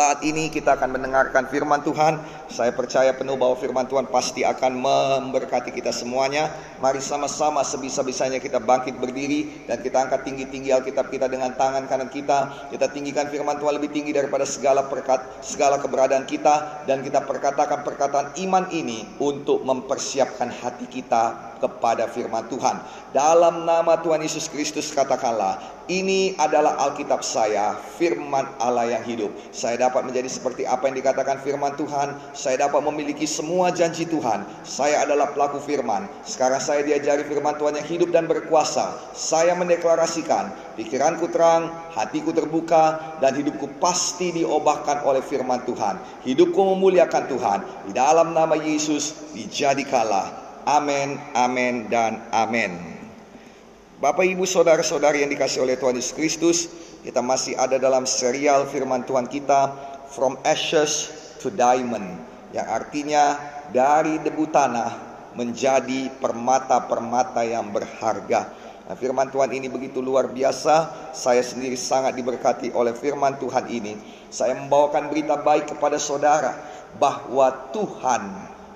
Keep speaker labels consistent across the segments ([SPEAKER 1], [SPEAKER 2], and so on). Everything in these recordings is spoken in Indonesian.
[SPEAKER 1] Saat ini kita akan mendengarkan firman Tuhan. Saya percaya penuh bahwa firman Tuhan pasti akan memberkati kita semuanya. Mari sama-sama sebisa-bisanya kita bangkit berdiri dan kita angkat tinggi-tinggi Alkitab kita dengan tangan kanan kita. Kita tinggikan firman Tuhan lebih tinggi daripada segala perkat, segala keberadaan kita dan kita perkatakan perkataan iman ini untuk mempersiapkan hati kita kepada firman Tuhan. Dalam nama Tuhan Yesus Kristus katakanlah, ini adalah Alkitab saya, firman Allah yang hidup. Saya dapat menjadi seperti apa yang dikatakan firman Tuhan. Saya dapat memiliki semua janji Tuhan. Saya adalah pelaku firman. Sekarang saya diajari firman Tuhan yang hidup dan berkuasa. Saya mendeklarasikan, pikiranku terang, hatiku terbuka, dan hidupku pasti diobahkan oleh firman Tuhan. Hidupku memuliakan Tuhan. Di dalam nama Yesus, dijadikanlah. Amin, amin, dan amin. Bapak, ibu, saudara-saudari yang dikasih oleh Tuhan Yesus Kristus, kita masih ada dalam serial firman Tuhan kita From Ashes to Diamond yang artinya dari debu tanah menjadi permata-permata yang berharga. Nah, firman Tuhan ini begitu luar biasa. Saya sendiri sangat diberkati oleh firman Tuhan ini. Saya membawakan berita baik kepada saudara bahwa Tuhan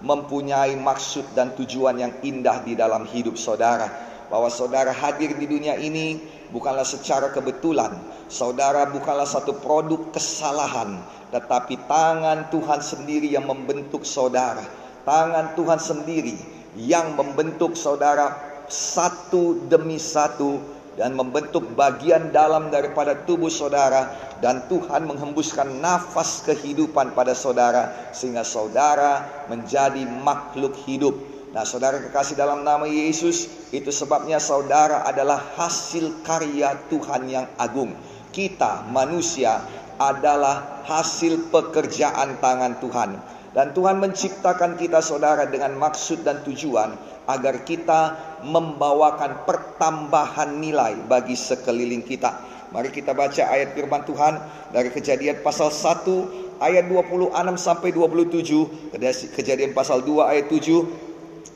[SPEAKER 1] mempunyai maksud dan tujuan yang indah di dalam hidup saudara. Bahwa saudara hadir di dunia ini bukanlah secara kebetulan. Saudara bukanlah satu produk kesalahan, tetapi tangan Tuhan sendiri yang membentuk saudara. Tangan Tuhan sendiri yang membentuk saudara satu demi satu dan membentuk bagian dalam daripada tubuh saudara dan Tuhan menghembuskan nafas kehidupan pada saudara sehingga saudara menjadi makhluk hidup. Nah, saudara kekasih dalam nama Yesus, itu sebabnya saudara adalah hasil karya Tuhan yang agung. Kita manusia adalah hasil pekerjaan tangan Tuhan. Dan Tuhan menciptakan kita saudara dengan maksud dan tujuan agar kita membawakan pertambahan nilai bagi sekeliling kita. Mari kita baca ayat firman Tuhan dari Kejadian pasal 1 ayat 26 sampai 27, Kejadian pasal 2 ayat 7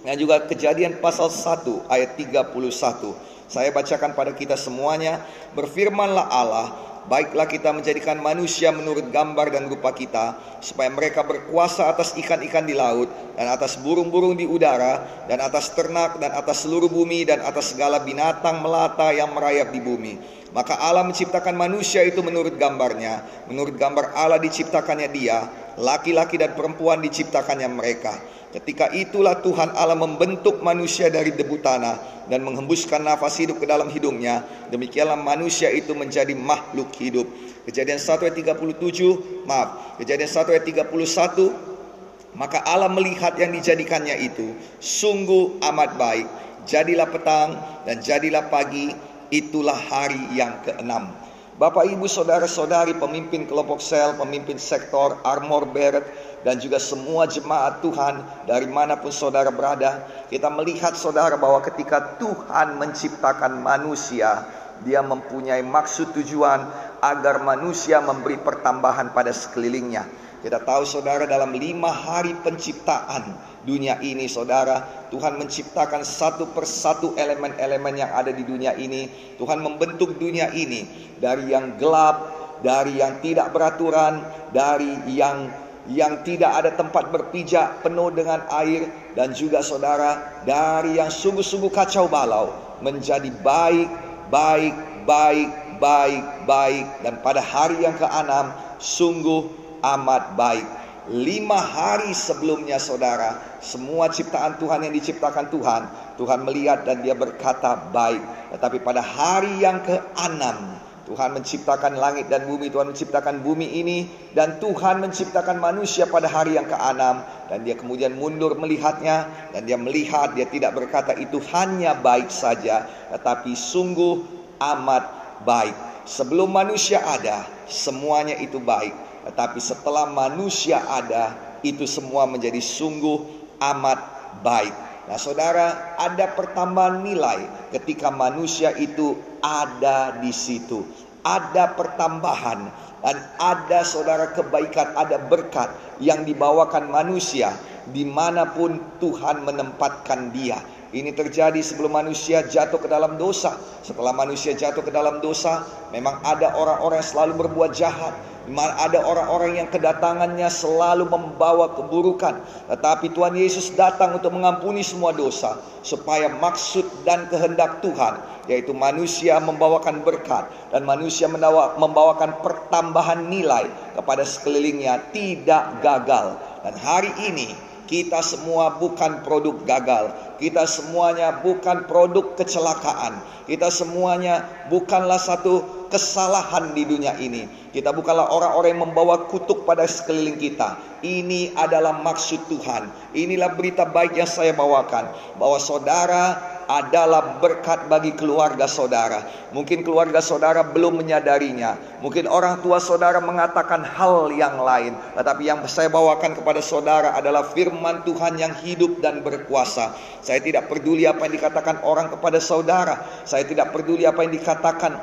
[SPEAKER 1] dan juga Kejadian pasal 1 ayat 31. Saya bacakan pada kita semuanya, berfirmanlah Allah, Baiklah kita menjadikan manusia menurut gambar dan rupa kita, supaya mereka berkuasa atas ikan-ikan di laut, dan atas burung-burung di udara, dan atas ternak, dan atas seluruh bumi, dan atas segala binatang melata yang merayap di bumi. Maka Allah menciptakan manusia itu menurut gambarnya, menurut gambar Allah diciptakannya dia, laki-laki dan perempuan diciptakannya mereka. Ketika itulah Tuhan Allah membentuk manusia dari debu tanah dan menghembuskan nafas hidup ke dalam hidungnya. Demikianlah manusia itu menjadi makhluk hidup. Kejadian 1 ayat 37, maaf, kejadian 1 ayat 31, maka Allah melihat yang dijadikannya itu sungguh amat baik. Jadilah petang dan jadilah pagi, itulah hari yang keenam. Bapak, ibu, saudara-saudari, pemimpin kelompok sel, pemimpin sektor, armor bearer, dan juga semua jemaat Tuhan dari mana pun saudara berada, kita melihat saudara bahwa ketika Tuhan menciptakan manusia, dia mempunyai maksud tujuan agar manusia memberi pertambahan pada sekelilingnya. Kita tahu saudara dalam lima hari penciptaan dunia ini saudara Tuhan menciptakan satu persatu elemen-elemen yang ada di dunia ini Tuhan membentuk dunia ini dari yang gelap dari yang tidak beraturan dari yang yang tidak ada tempat berpijak penuh dengan air dan juga saudara dari yang sungguh-sungguh kacau balau menjadi baik, baik, baik, baik, baik dan pada hari yang keenam sungguh amat baik. Lima hari sebelumnya saudara, semua ciptaan Tuhan yang diciptakan Tuhan, Tuhan melihat dan dia berkata baik. Tetapi pada hari yang keenam, Tuhan menciptakan langit dan bumi, Tuhan menciptakan bumi ini dan Tuhan menciptakan manusia pada hari yang keenam dan dia kemudian mundur melihatnya dan dia melihat dia tidak berkata itu hanya baik saja tetapi sungguh amat baik. Sebelum manusia ada, semuanya itu baik. Tetapi setelah manusia ada, itu semua menjadi sungguh amat baik. Nah, saudara, ada pertambahan nilai ketika manusia itu ada di situ. Ada pertambahan dan ada saudara kebaikan, ada berkat yang dibawakan manusia di mana pun Tuhan menempatkan dia. Ini terjadi sebelum manusia jatuh ke dalam dosa. Setelah manusia jatuh ke dalam dosa, memang ada orang-orang yang selalu berbuat jahat. Ada orang-orang yang kedatangannya selalu membawa keburukan. Tetapi Tuhan Yesus datang untuk mengampuni semua dosa. Supaya maksud dan kehendak Tuhan. Yaitu manusia membawakan berkat. Dan manusia membawakan pertambahan nilai kepada sekelilingnya. Tidak gagal. Dan hari ini kita semua bukan produk gagal. Kita semuanya bukan produk kecelakaan. Kita semuanya bukanlah satu kesalahan di dunia ini. Kita bukanlah orang-orang yang membawa kutuk pada sekeliling kita. Ini adalah maksud Tuhan. Inilah berita baik yang saya bawakan. Bahwa saudara adalah berkat bagi keluarga saudara. Mungkin keluarga saudara belum menyadarinya. Mungkin orang tua saudara mengatakan hal yang lain. Tetapi yang saya bawakan kepada saudara adalah firman Tuhan yang hidup dan berkuasa. Saya tidak peduli apa yang dikatakan orang kepada saudara. Saya tidak peduli apa yang dikatakan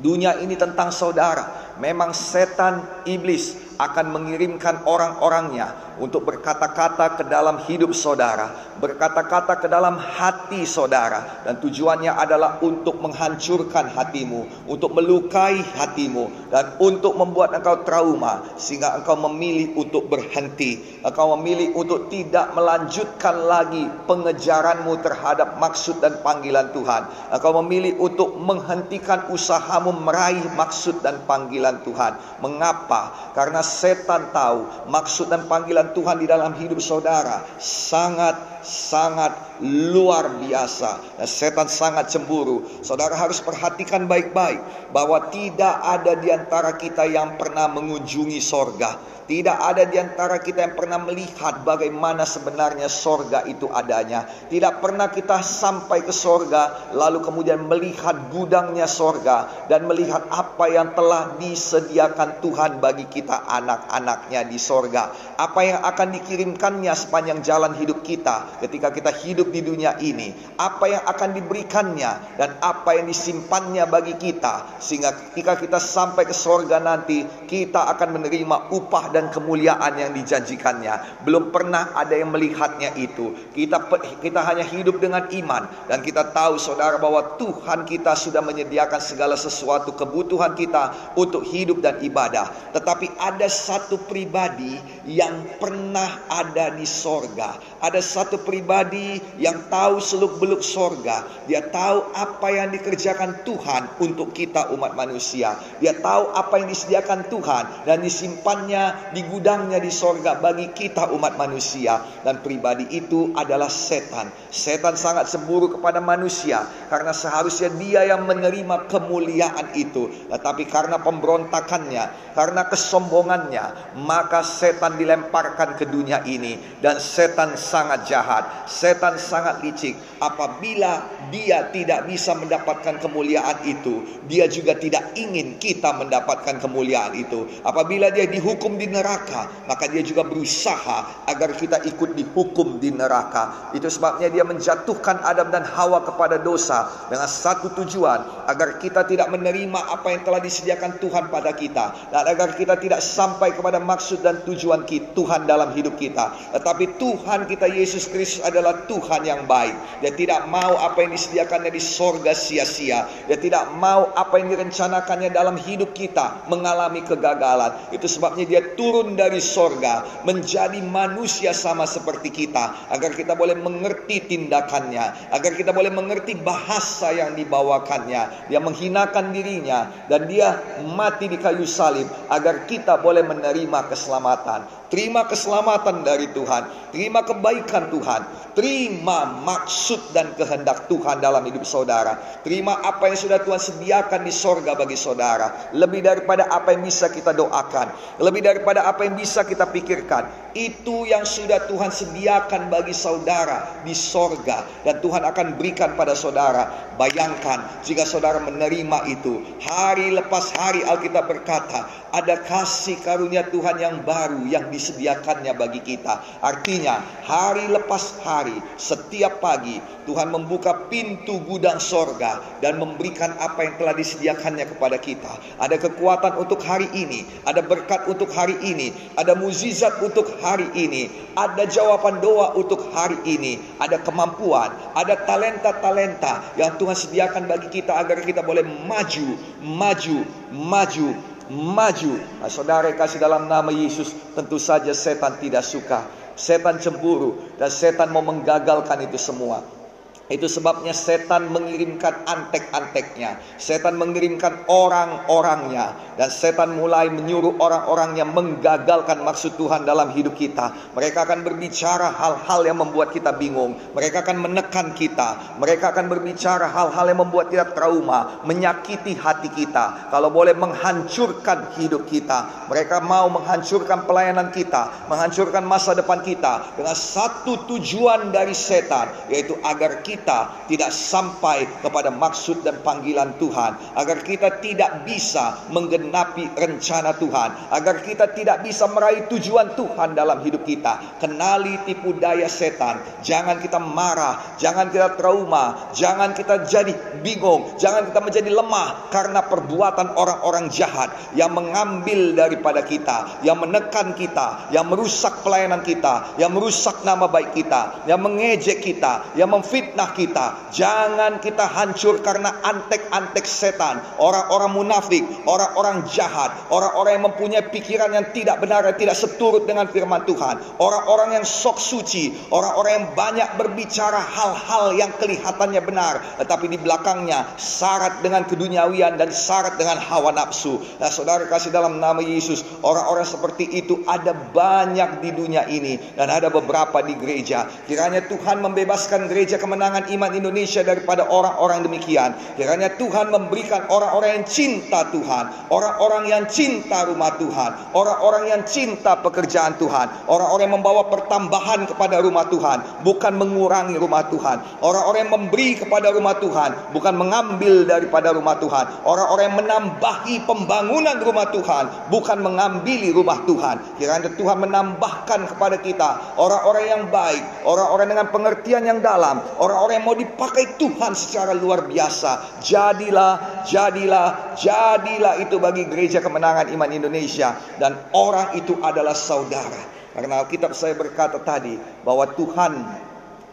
[SPEAKER 1] dunia ini tentang saudara. Memang setan iblis akan mengirimkan orang-orangnya untuk berkata-kata ke dalam hidup saudara, berkata-kata ke dalam hati saudara, dan tujuannya adalah untuk menghancurkan hatimu, untuk melukai hatimu, dan untuk membuat engkau trauma, sehingga engkau memilih untuk berhenti, engkau memilih untuk tidak melanjutkan lagi pengejaranmu terhadap maksud dan panggilan Tuhan, engkau memilih untuk menghentikan usahamu meraih maksud dan panggilan Tuhan. Mengapa? Karena setan tahu maksud dan panggilan Tuhan di dalam hidup saudara sangat sangat luar biasa. Dan setan sangat cemburu. Saudara harus perhatikan baik-baik bahwa tidak ada di antara kita yang pernah mengunjungi sorga. Tidak ada di antara kita yang pernah melihat bagaimana sebenarnya sorga itu adanya. Tidak pernah kita sampai ke sorga lalu kemudian melihat gudangnya sorga dan melihat apa yang telah disediakan Tuhan bagi kita anak-anaknya di sorga. Apa yang akan dikirimkannya sepanjang jalan hidup kita ketika kita hidup di dunia ini. Apa yang akan diberikannya dan apa yang disimpannya bagi kita. Sehingga ketika kita sampai ke sorga nanti kita akan menerima upah dan kemuliaan yang dijanjikannya. Belum pernah ada yang melihatnya itu. Kita kita hanya hidup dengan iman dan kita tahu saudara bahwa Tuhan kita sudah menyediakan segala sesuatu kebutuhan kita untuk hidup dan ibadah. Tetapi ada satu pribadi yang pernah ada di sorga. Ada satu pribadi yang tahu seluk-beluk sorga. Dia tahu apa yang dikerjakan Tuhan untuk kita umat manusia. Dia tahu apa yang disediakan Tuhan dan disimpannya di gudangnya di sorga bagi kita umat manusia. Dan pribadi itu adalah setan. Setan sangat cemburu kepada manusia. Karena seharusnya dia yang menerima kemuliaan itu. Tetapi karena pemberontakannya, karena kesombongannya, maka setan dilemparkan ke dunia ini. Dan setan sangat jahat. Setan sangat licik. Apabila dia tidak bisa mendapatkan kemuliaan itu, dia juga tidak ingin kita mendapatkan kemuliaan itu. Apabila dia dihukum di neraka, maka dia juga berusaha agar kita ikut dihukum di neraka. Itu sebabnya dia menjatuhkan Adam dan Hawa kepada dosa dengan satu tujuan agar kita tidak menerima apa yang telah disediakan Tuhan pada kita dan agar kita tidak sampai kepada maksud dan tujuan Tuhan dalam hidup kita. Tetapi Tuhan kita Yesus Kristus adalah Tuhan yang baik. Dia tidak mau apa yang disediakannya di sorga sia-sia. Dia tidak mau apa yang direncanakannya dalam hidup kita mengalami kegagalan. Itu sebabnya dia turun dari sorga menjadi manusia sama seperti kita. Agar kita boleh mengerti tindakannya. Agar kita boleh mengerti bahasa yang dibawakannya. Dia menghinakan dirinya. Dan dia mati di kayu salib. Agar kita boleh menerima keselamatan. Terima keselamatan dari Tuhan. Terima kebaikan Tuhan. Terima maksud dan kehendak Tuhan dalam hidup saudara. Terima apa yang sudah Tuhan sediakan di sorga bagi saudara. Lebih daripada apa yang bisa kita doakan. Lebih daripada apa yang bisa kita pikirkan. Itu yang sudah Tuhan sediakan bagi saudara di sorga. Dan Tuhan akan berikan pada saudara. Bayangkan jika saudara menerima itu. Hari lepas hari Alkitab berkata. Ada kasih karunia Tuhan yang baru yang disediakannya bagi kita. Artinya hari lepas hari setiap pagi Tuhan membuka pintu gudang sorga dan memberikan apa yang telah disediakannya kepada kita. Ada kekuatan untuk hari ini, ada berkat untuk hari ini, ada mukjizat untuk hari ini, ada jawaban doa untuk hari ini, ada kemampuan, ada talenta-talenta yang Tuhan sediakan bagi kita agar kita boleh maju, maju, maju, maju. Nah, saudara kasih dalam nama Yesus, tentu saja setan tidak suka. Setan cemburu dan setan mau menggagalkan itu semua. Itu sebabnya setan mengirimkan antek-anteknya. Setan mengirimkan orang-orangnya. Dan setan mulai menyuruh orang-orangnya menggagalkan maksud Tuhan dalam hidup kita. Mereka akan berbicara hal-hal yang membuat kita bingung. Mereka akan menekan kita. Mereka akan berbicara hal-hal yang membuat kita trauma. Menyakiti hati kita. Kalau boleh menghancurkan hidup kita. Mereka mau menghancurkan pelayanan kita. Menghancurkan masa depan kita. Dengan satu tujuan dari setan. Yaitu agar kita kita tidak sampai kepada maksud dan panggilan Tuhan, agar kita tidak bisa menggenapi rencana Tuhan, agar kita tidak bisa meraih tujuan Tuhan dalam hidup kita. Kenali tipu daya setan, jangan kita marah, jangan kita trauma, jangan kita jadi bingung, jangan kita menjadi lemah karena perbuatan orang-orang jahat yang mengambil daripada kita, yang menekan kita, yang merusak pelayanan kita, yang merusak nama baik kita, yang mengejek kita, yang memfitnah kita. Jangan kita hancur karena antek-antek setan, orang-orang munafik, orang-orang jahat, orang-orang yang mempunyai pikiran yang tidak benar dan tidak seturut dengan firman Tuhan, orang-orang yang sok suci, orang-orang yang banyak berbicara hal-hal yang kelihatannya benar, tetapi di belakangnya syarat dengan keduniawian dan syarat dengan hawa nafsu. Nah, saudara kasih dalam nama Yesus, orang-orang seperti itu ada banyak di dunia ini dan ada beberapa di gereja. Kiranya Tuhan membebaskan gereja kemenangan kemenangan iman Indonesia daripada orang-orang demikian. Kiranya Tuhan memberikan orang-orang yang cinta Tuhan, orang-orang yang cinta rumah Tuhan, orang-orang yang cinta pekerjaan Tuhan, orang-orang yang membawa pertambahan kepada rumah Tuhan, bukan mengurangi rumah Tuhan. Orang-orang yang memberi kepada rumah Tuhan, bukan mengambil daripada rumah Tuhan. Orang-orang yang menambahi pembangunan rumah Tuhan, bukan mengambil rumah Tuhan. Kiranya Tuhan menambahkan kepada kita orang-orang yang baik, orang-orang dengan pengertian yang dalam, orang-orang orang yang mau dipakai Tuhan secara luar biasa. Jadilah, jadilah, jadilah itu bagi gereja kemenangan iman Indonesia. Dan orang itu adalah saudara. Karena Alkitab saya berkata tadi bahwa Tuhan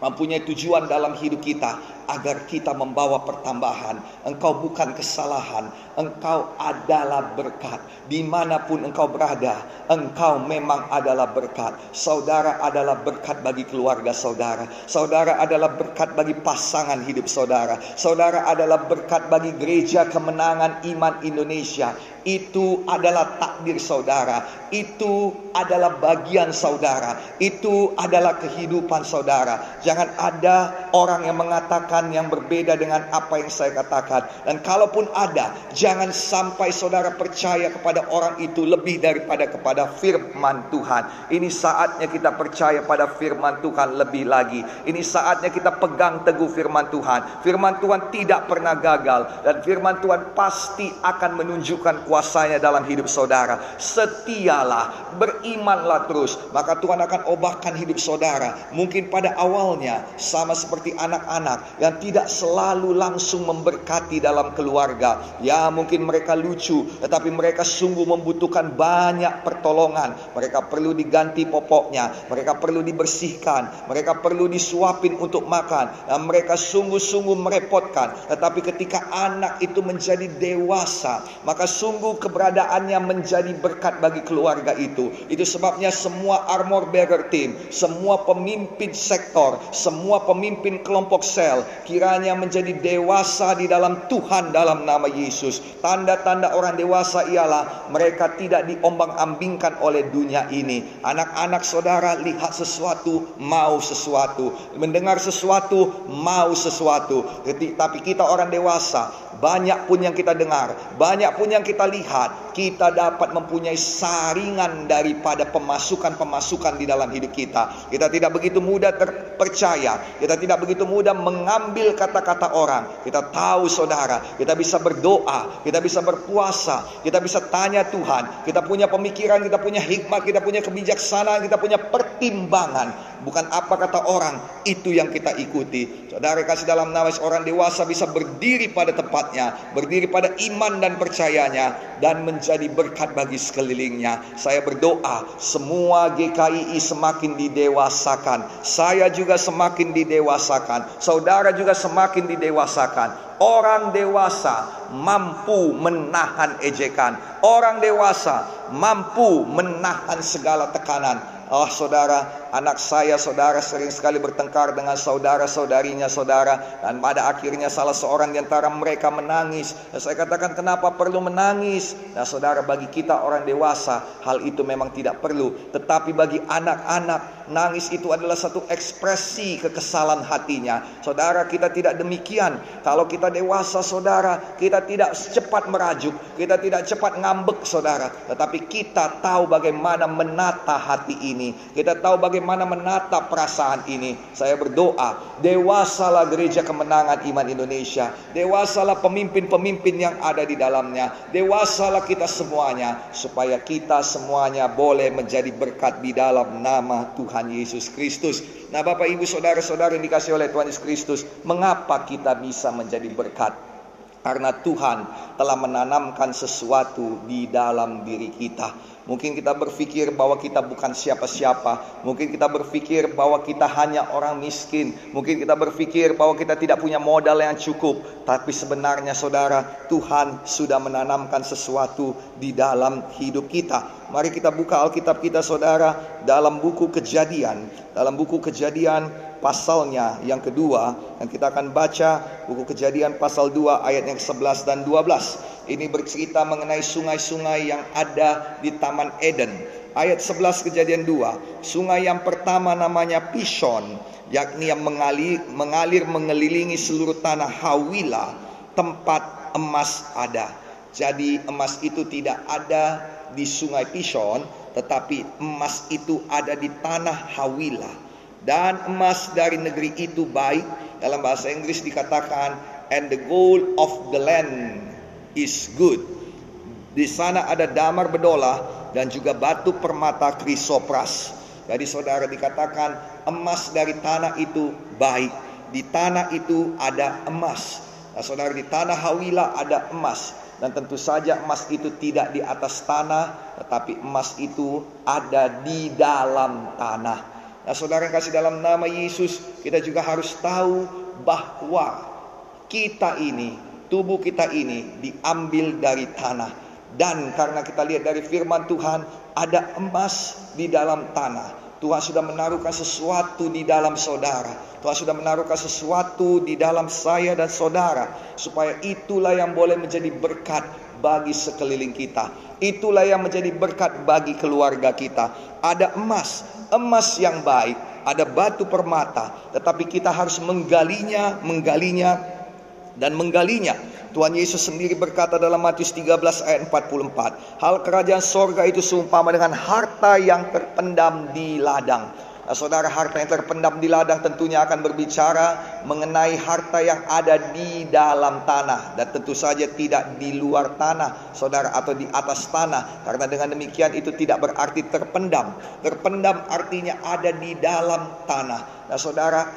[SPEAKER 1] mempunyai tujuan dalam hidup kita agar kita membawa pertambahan. Engkau bukan kesalahan, engkau adalah berkat. Di mana pun engkau berada, engkau memang adalah berkat. Saudara adalah berkat bagi keluarga saudara. Saudara adalah berkat bagi pasangan hidup saudara. Saudara adalah berkat bagi gereja kemenangan iman Indonesia. Itu adalah takdir saudara. Itu adalah bagian saudara. Itu adalah kehidupan saudara. Jangan ada orang yang mengatakan yang berbeda dengan apa yang saya katakan. Dan kalaupun ada, jangan sampai saudara percaya kepada orang itu lebih daripada kepada firman Tuhan. Ini saatnya kita percaya pada firman Tuhan lebih lagi. Ini saatnya kita pegang teguh firman Tuhan. Firman Tuhan tidak pernah gagal dan firman Tuhan pasti akan menunjukkan kuasanya dalam hidup saudara. Setialah, berimanlah terus, maka Tuhan akan obahkan hidup saudara. Mungkin pada awalnya sama seperti anak-anak yang tidak selalu langsung memberkati dalam keluarga. Ya, mungkin mereka lucu, tetapi mereka sungguh membutuhkan banyak pertolongan. Mereka perlu diganti popoknya, mereka perlu dibersihkan, mereka perlu disuapin untuk makan, dan mereka sungguh-sungguh merepotkan. Tetapi ketika anak itu menjadi dewasa, maka sungguh keberadaannya menjadi berkat bagi keluarga itu. Itu sebabnya semua armor bearer team, semua pemimpin sektor, semua pemimpin kelompok sel, kiranya menjadi dewasa di dalam Tuhan dalam nama Yesus. Tanda-tanda orang dewasa ialah mereka tidak diombang-ambingkan oleh dunia ini. Anak-anak saudara lihat sesuatu, mau sesuatu. Mendengar sesuatu, mau sesuatu. Tapi kita orang dewasa, banyak pun yang kita dengar, banyak pun yang kita lihat, kita dapat mempunyai saringan daripada pemasukan-pemasukan di dalam hidup kita. Kita tidak begitu mudah terpercaya, kita tidak begitu mudah mengambil kata-kata orang. Kita tahu saudara, kita bisa berdoa, kita bisa berpuasa, kita bisa tanya Tuhan. Kita punya pemikiran, kita punya hikmat, kita punya kebijaksanaan, kita punya pertimbangan. Bukan apa kata orang, itu yang kita ikuti. Saudara kasih dalam nama seorang dewasa bisa berdiri pada tempatnya, berdiri pada iman dan percayanya, dan menjadi berkat bagi sekelilingnya. Saya berdoa semua GKII semakin didewasakan. Saya juga semakin didewasakan. Saudara juga semakin didewasakan. Orang dewasa mampu menahan ejekan. Orang dewasa mampu menahan segala tekanan. Oh saudara, anak saya saudara sering sekali bertengkar dengan saudara-saudarinya saudara dan pada akhirnya salah seorang di antara mereka menangis. Dan saya katakan kenapa perlu menangis? Nah saudara bagi kita orang dewasa hal itu memang tidak perlu. Tetapi bagi anak-anak nangis itu adalah satu ekspresi kekesalan hatinya. Saudara kita tidak demikian. Kalau kita dewasa saudara kita tidak cepat merajuk. Kita tidak cepat ngambek saudara. Tetapi kita tahu bagaimana menata hati ini. Kita tahu bagaimana bagaimana menatap perasaan ini. Saya berdoa, dewasalah gereja kemenangan iman Indonesia. Dewasalah pemimpin-pemimpin yang ada di dalamnya. Dewasalah kita semuanya supaya kita semuanya boleh menjadi berkat di dalam nama Tuhan Yesus Kristus. Nah, Bapak Ibu Saudara-saudara yang dikasih oleh Tuhan Yesus Kristus, mengapa kita bisa menjadi berkat? Karena Tuhan telah menanamkan sesuatu di dalam diri kita. Mungkin kita berpikir bahwa kita bukan siapa-siapa. Mungkin kita berpikir bahwa kita hanya orang miskin. Mungkin kita berpikir bahwa kita tidak punya modal yang cukup. Tapi sebenarnya saudara, Tuhan sudah menanamkan sesuatu di dalam hidup kita. Mari kita buka Alkitab kita saudara dalam buku kejadian. Dalam buku kejadian pasalnya yang kedua. Dan kita akan baca buku kejadian pasal 2 ayat yang 11 dan 12. Ini bercerita mengenai sungai-sungai yang ada di Taman Eden. Ayat 11 kejadian 2. Sungai yang pertama namanya Pishon. Yakni yang mengalir, mengalir mengelilingi seluruh tanah Hawila. Tempat emas ada. Jadi emas itu tidak ada di sungai Pishon. Tetapi emas itu ada di tanah Hawila. Dan emas dari negeri itu baik. Dalam bahasa Inggris dikatakan and the gold of the land is good. Di sana ada damar bedola dan juga batu permata krisopras. Jadi saudara dikatakan emas dari tanah itu baik. Di tanah itu ada emas. Nah, saudara di tanah Hawila ada emas. Dan tentu saja emas itu tidak di atas tanah, tetapi emas itu ada di dalam tanah. Nah, saudara kasih dalam nama Yesus, kita juga harus tahu bahwa kita ini tubuh kita ini diambil dari tanah. Dan karena kita lihat dari firman Tuhan, ada emas di dalam tanah. Tuhan sudah menaruhkan sesuatu di dalam saudara. Tuhan sudah menaruhkan sesuatu di dalam saya dan saudara. Supaya itulah yang boleh menjadi berkat bagi sekeliling kita. Itulah yang menjadi berkat bagi keluarga kita. Ada emas, emas yang baik. Ada batu permata. Tetapi kita harus menggalinya, menggalinya dan menggalinya. Tuhan Yesus sendiri berkata dalam Matius 13 ayat 44. Hal kerajaan sorga itu seumpama dengan harta yang terpendam di ladang. Nah, saudara harta yang terpendam di ladang tentunya akan berbicara mengenai harta yang ada di dalam tanah dan tentu saja tidak di luar tanah saudara atau di atas tanah karena dengan demikian itu tidak berarti terpendam terpendam artinya ada di dalam tanah nah saudara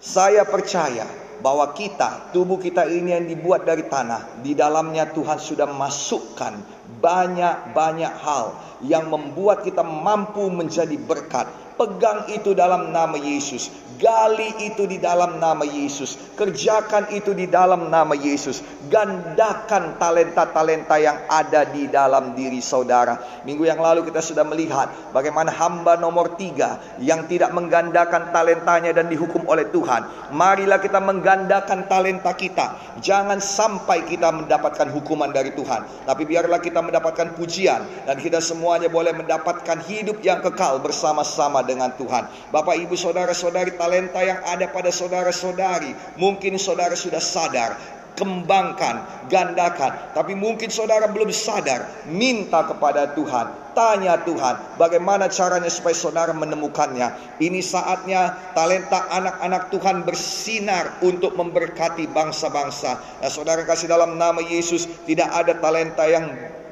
[SPEAKER 1] saya percaya bahwa kita, tubuh kita ini yang dibuat dari tanah, di dalamnya Tuhan sudah masukkan banyak-banyak hal yang membuat kita mampu menjadi berkat Pegang itu dalam nama Yesus. Gali itu di dalam nama Yesus. Kerjakan itu di dalam nama Yesus. Gandakan talenta-talenta yang ada di dalam diri saudara. Minggu yang lalu kita sudah melihat bagaimana hamba nomor tiga yang tidak menggandakan talentanya dan dihukum oleh Tuhan. Marilah kita menggandakan talenta kita. Jangan sampai kita mendapatkan hukuman dari Tuhan. Tapi biarlah kita mendapatkan pujian. Dan kita semuanya boleh mendapatkan hidup yang kekal bersama-sama dengan Tuhan. Bapak, ibu, saudara-saudari, talenta yang ada pada saudara-saudari, mungkin saudara sudah sadar, kembangkan, gandakan. Tapi mungkin saudara belum sadar, minta kepada Tuhan. Tanya Tuhan, bagaimana caranya supaya saudara menemukannya. Ini saatnya talenta anak-anak Tuhan bersinar untuk memberkati bangsa-bangsa. Nah, saudara kasih dalam nama Yesus, tidak ada talenta yang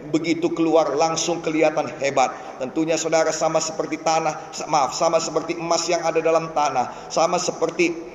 [SPEAKER 1] begitu keluar langsung kelihatan hebat. Tentunya saudara sama seperti tanah, maaf, sama seperti emas yang ada dalam tanah, sama seperti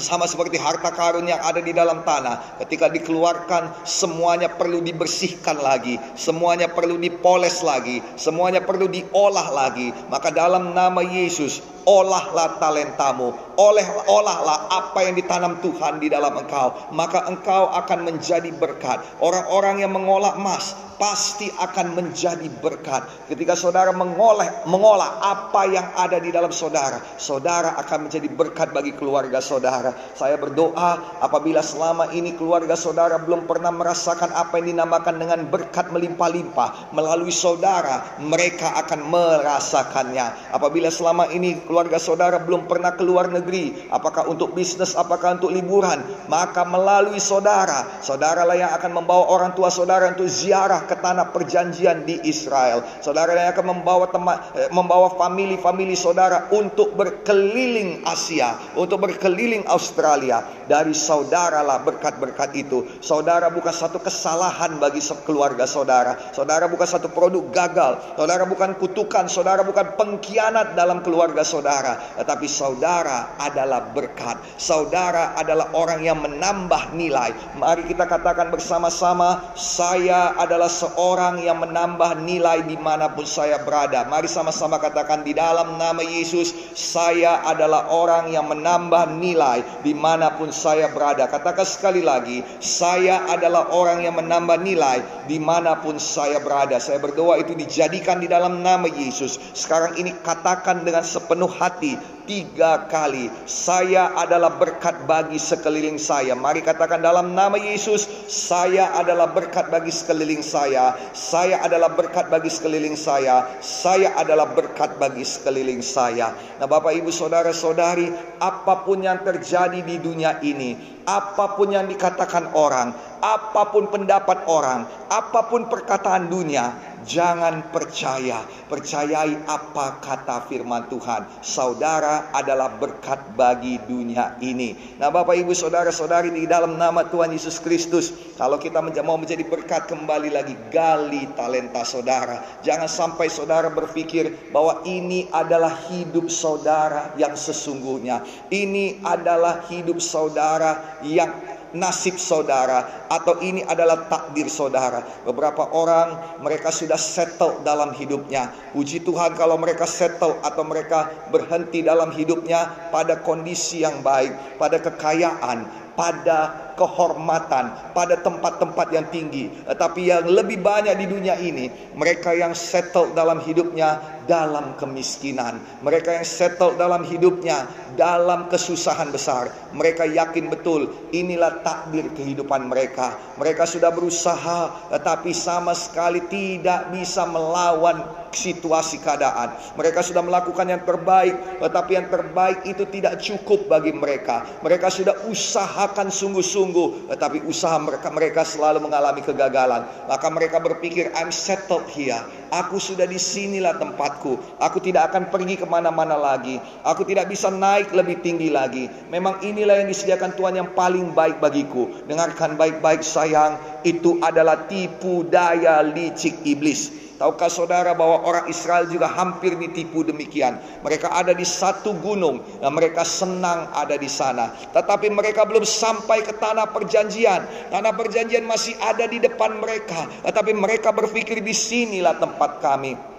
[SPEAKER 1] sama seperti harta karun yang ada di dalam tanah, ketika dikeluarkan, semuanya perlu dibersihkan lagi, semuanya perlu dipoles lagi, semuanya perlu diolah lagi. Maka, dalam nama Yesus, olahlah talentamu, oleh olahlah apa yang ditanam Tuhan di dalam engkau, maka engkau akan menjadi berkat. Orang-orang yang mengolah emas pasti akan menjadi berkat. Ketika saudara mengolah mengolah apa yang ada di dalam saudara, saudara akan menjadi berkat bagi keluarga saudara. Saya berdoa apabila selama ini keluarga saudara belum pernah merasakan apa yang dinamakan dengan berkat melimpah-limpah melalui saudara, mereka akan merasakannya. Apabila selama ini keluarga saudara belum pernah keluar negeri, apakah untuk bisnis, apakah untuk liburan, maka melalui saudara, saudaralah yang akan membawa orang tua saudara untuk ziarah ke tanah perjanjian di Israel. Saudara yang akan membawa teman, eh, membawa family-family saudara untuk berkeliling Asia, untuk berkeliling Australia. Dari saudaralah berkat-berkat itu. Saudara bukan satu kesalahan bagi keluarga saudara. Saudara bukan satu produk gagal. Saudara bukan kutukan, saudara bukan pengkhianat dalam keluarga saudara saudara, tetapi saudara adalah berkat. Saudara adalah orang yang menambah nilai. Mari kita katakan bersama-sama, saya adalah seorang yang menambah nilai di mana pun saya berada. Mari sama-sama katakan di dalam nama Yesus, saya adalah orang yang menambah nilai di mana pun saya berada. Katakan sekali lagi, saya adalah orang yang menambah nilai di mana pun saya berada. Saya berdoa itu dijadikan di dalam nama Yesus. Sekarang ini katakan dengan sepenuh hati tiga kali. Saya adalah berkat bagi sekeliling saya. Mari katakan dalam nama Yesus, saya adalah berkat bagi sekeliling saya. Saya adalah berkat bagi sekeliling saya. Saya adalah berkat bagi sekeliling saya. Nah, Bapak Ibu Saudara-saudari, apa pun yang terjadi di dunia ini, apa pun yang dikatakan orang, apa pun pendapat orang, apa pun perkataan dunia, Jangan percaya, percayai apa kata firman Tuhan. Saudara adalah berkat bagi dunia ini. Nah, Bapak Ibu saudara-saudari di dalam nama Tuhan Yesus Kristus, kalau kita mau menjadi berkat kembali lagi gali talenta saudara. Jangan sampai saudara berpikir bahwa ini adalah hidup saudara yang sesungguhnya. Ini adalah hidup saudara yang nasib saudara atau ini adalah takdir saudara. Beberapa orang mereka sudah settle dalam hidupnya. Puji Tuhan kalau mereka settle atau mereka berhenti dalam hidupnya pada kondisi yang baik, pada kekayaan, pada kehormatan, pada tempat-tempat yang tinggi. Tetapi yang lebih banyak di dunia ini, mereka yang settle dalam hidupnya dalam kemiskinan. Mereka yang settle dalam hidupnya dalam kesusahan besar. Mereka yakin betul inilah takdir kehidupan mereka. Mereka sudah berusaha tetapi sama sekali tidak bisa melawan situasi keadaan. Mereka sudah melakukan yang terbaik tetapi yang terbaik itu tidak cukup bagi mereka. Mereka sudah usahakan sungguh-sungguh tetapi usaha mereka mereka selalu mengalami kegagalan. Maka mereka berpikir I'm settled here. Aku sudah di sinilah tempatku. Aku tidak akan pergi ke mana-mana lagi. Aku tidak bisa naik lebih tinggi lagi. Memang inilah yang disediakan Tuhan yang paling baik bagiku. Dengarkan baik-baik sayang. Itu adalah tipu daya licik iblis. Tahukah saudara bahwa orang Israel juga hampir ditipu demikian. Mereka ada di satu gunung dan mereka senang ada di sana. Tetapi mereka belum sampai ke tanah perjanjian. Tanah perjanjian masih ada di depan mereka. Tetapi mereka berpikir di sinilah tempat kami.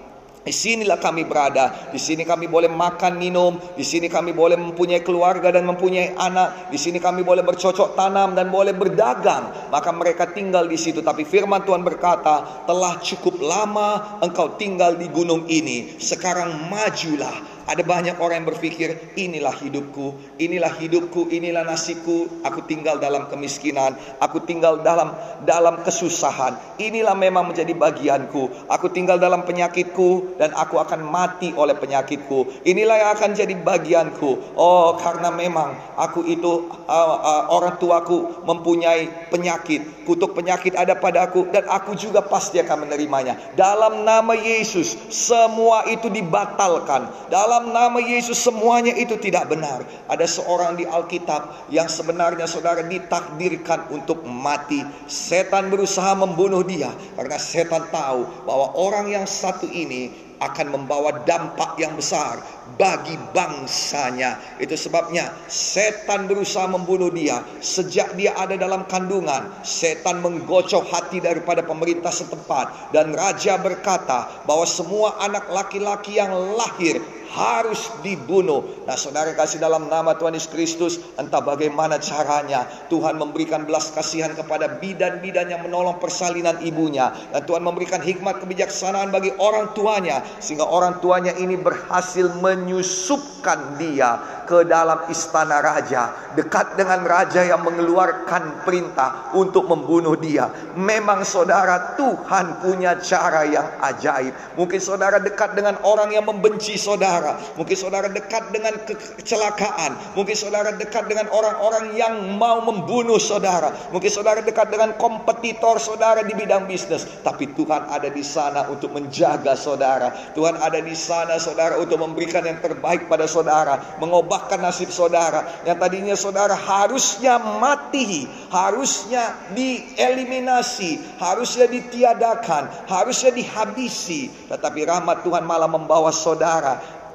[SPEAKER 1] Di sinilah kami berada. Di sini kami boleh makan, minum. Di sini kami boleh mempunyai keluarga dan mempunyai anak. Di sini kami boleh bercocok tanam dan boleh berdagang. Maka mereka tinggal di situ. Tapi firman Tuhan berkata, telah cukup lama engkau tinggal di gunung ini. Sekarang majulah ada banyak orang yang berpikir, inilah hidupku, inilah hidupku, inilah nasibku. Aku tinggal dalam kemiskinan, aku tinggal dalam dalam kesusahan. Inilah memang menjadi bagianku. Aku tinggal dalam penyakitku dan aku akan mati oleh penyakitku. Inilah yang akan jadi bagianku. Oh, karena memang aku itu uh, uh, orang tuaku mempunyai penyakit. Kutuk penyakit ada padaku dan aku juga pasti akan menerimanya. Dalam nama Yesus, semua itu dibatalkan. Dalam dalam nama Yesus semuanya itu tidak benar. Ada seorang di Alkitab yang sebenarnya saudara ditakdirkan untuk mati. Setan berusaha membunuh dia karena setan tahu bahwa orang yang satu ini akan membawa dampak yang besar bagi bangsanya. Itu sebabnya setan berusaha membunuh dia sejak dia ada dalam kandungan. Setan menggocok hati daripada pemerintah setempat dan raja berkata bahwa semua anak laki-laki yang lahir harus dibunuh. Nah saudara kasih dalam nama Tuhan Yesus Kristus, entah bagaimana caranya Tuhan memberikan belas kasihan kepada bidan-bidan yang menolong persalinan ibunya. Dan Tuhan memberikan hikmat kebijaksanaan bagi orang tuanya. Sehingga orang tuanya ini berhasil menyusupkan dia ke dalam istana raja. Dekat dengan raja yang mengeluarkan perintah untuk membunuh dia. Memang saudara Tuhan punya cara yang ajaib. Mungkin saudara dekat dengan orang yang membenci saudara saudara. Mungkin saudara dekat dengan kecelakaan. Mungkin saudara dekat dengan orang-orang yang mau membunuh saudara. Mungkin saudara dekat dengan kompetitor saudara di bidang bisnis. Tapi Tuhan ada di sana untuk menjaga saudara. Tuhan ada di sana saudara untuk memberikan yang terbaik pada saudara. Mengubahkan nasib saudara. Yang tadinya saudara harusnya mati. Harusnya dieliminasi. Harusnya ditiadakan. Harusnya dihabisi. Tetapi rahmat Tuhan malah membawa saudara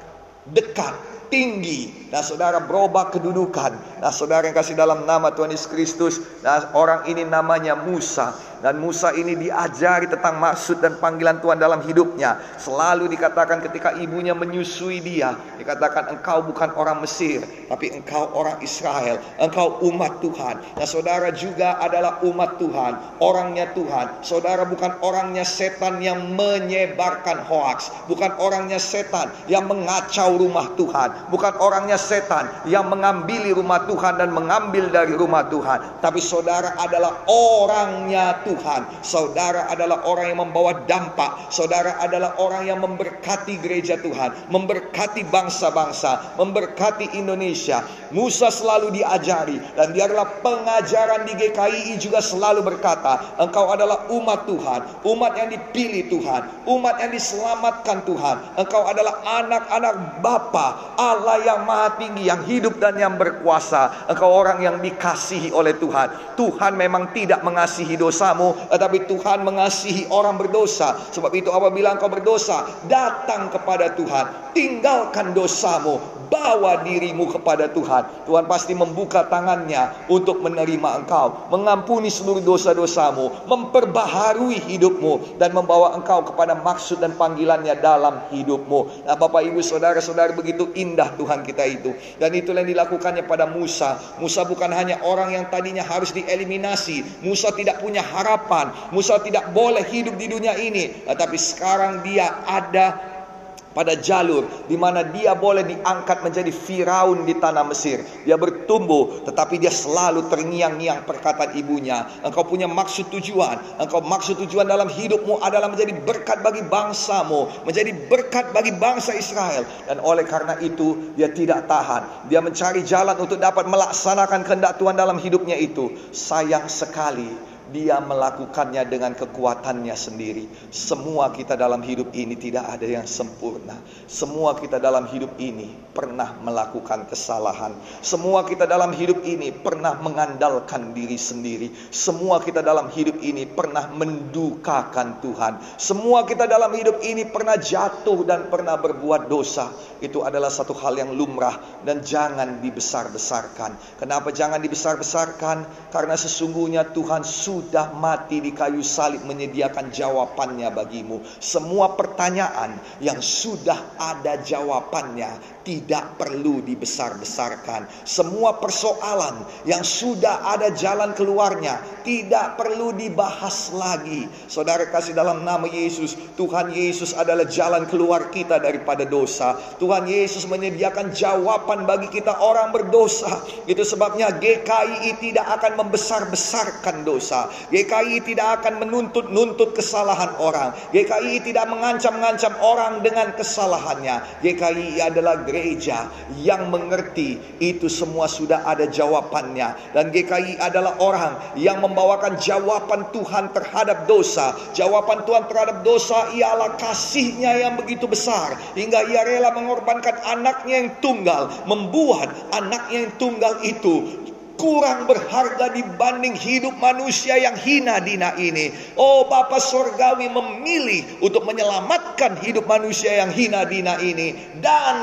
[SPEAKER 1] dekat, tinggi. Nah saudara berubah kedudukan. Nah saudara yang kasih dalam nama Tuhan Yesus Kristus. Nah orang ini namanya Musa. Dan Musa ini diajari tentang maksud dan panggilan Tuhan dalam hidupnya. Selalu dikatakan ketika ibunya menyusui dia. Dikatakan engkau bukan orang Mesir. Tapi engkau orang Israel. Engkau umat Tuhan. Nah saudara juga adalah umat Tuhan. Orangnya Tuhan. Saudara bukan orangnya setan yang menyebarkan hoaks. Bukan orangnya setan yang mengacau rumah Tuhan. Bukan orangnya setan yang mengambil rumah Tuhan dan mengambil dari rumah Tuhan. Tapi saudara adalah orangnya Tuhan. Saudara adalah orang yang membawa dampak. Saudara adalah orang yang memberkati gereja Tuhan, memberkati bangsa-bangsa, memberkati Indonesia. Musa selalu diajari dan biarlah pengajaran di GKI juga selalu berkata, engkau adalah umat Tuhan, umat yang dipilih Tuhan, umat yang diselamatkan Tuhan. Engkau adalah anak-anak Bapa Allah yang maha tinggi, yang hidup dan yang berkuasa. Engkau orang yang dikasihi oleh Tuhan. Tuhan memang tidak mengasihi dosamu tetapi Tuhan mengasihi orang berdosa. Sebab itu apabila engkau berdosa, datang kepada Tuhan, tinggalkan dosamu, bawa dirimu kepada Tuhan. Tuhan pasti membuka tangannya untuk menerima engkau, mengampuni seluruh dosa-dosamu, memperbaharui hidupmu dan membawa engkau kepada maksud dan panggilannya dalam hidupmu. Nah, Bapak Ibu Saudara-saudara begitu indah Tuhan kita itu. Dan itulah yang dilakukannya pada Musa. Musa bukan hanya orang yang tadinya harus dieliminasi. Musa tidak punya harapan harapan. Musa tidak boleh hidup di dunia ini, tetapi sekarang dia ada pada jalur di mana dia boleh diangkat menjadi Firaun di tanah Mesir. Dia bertumbuh tetapi dia selalu terngiang-ngiang perkataan ibunya. Engkau punya maksud tujuan. Engkau maksud tujuan dalam hidupmu adalah menjadi berkat bagi bangsamu, menjadi berkat bagi bangsa Israel. Dan oleh karena itu dia tidak tahan. Dia mencari jalan untuk dapat melaksanakan kehendak Tuhan dalam hidupnya itu. Sayang sekali dia melakukannya dengan kekuatannya sendiri. Semua kita dalam hidup ini tidak ada yang sempurna. Semua kita dalam hidup ini pernah melakukan kesalahan. Semua kita dalam hidup ini pernah mengandalkan diri sendiri. Semua kita dalam hidup ini pernah mendukakan Tuhan. Semua kita dalam hidup ini pernah jatuh dan pernah berbuat dosa. Itu adalah satu hal yang lumrah dan jangan dibesar-besarkan. Kenapa jangan dibesar-besarkan? Karena sesungguhnya Tuhan sudah sudah mati di kayu salib menyediakan jawabannya bagimu. Semua pertanyaan yang sudah ada jawabannya tidak perlu dibesar-besarkan. Semua persoalan yang sudah ada jalan keluarnya tidak perlu dibahas lagi. Saudara kasih dalam nama Yesus, Tuhan Yesus adalah jalan keluar kita daripada dosa. Tuhan Yesus menyediakan jawaban bagi kita orang berdosa. Itu sebabnya GKI tidak akan membesar-besarkan dosa. GKI tidak akan menuntut-nuntut kesalahan orang. GKI tidak mengancam-ngancam orang dengan kesalahannya. GKI adalah gereja yang mengerti itu semua sudah ada jawabannya. Dan GKI adalah orang yang membawakan jawaban Tuhan terhadap dosa. Jawaban Tuhan terhadap dosa ialah kasihnya yang begitu besar. Hingga ia rela mengorbankan anaknya yang tunggal. Membuat anaknya yang tunggal itu kurang berharga dibanding hidup manusia yang hina dina ini. Oh Bapa Surgawi memilih untuk menyelamatkan hidup manusia yang hina dina ini dan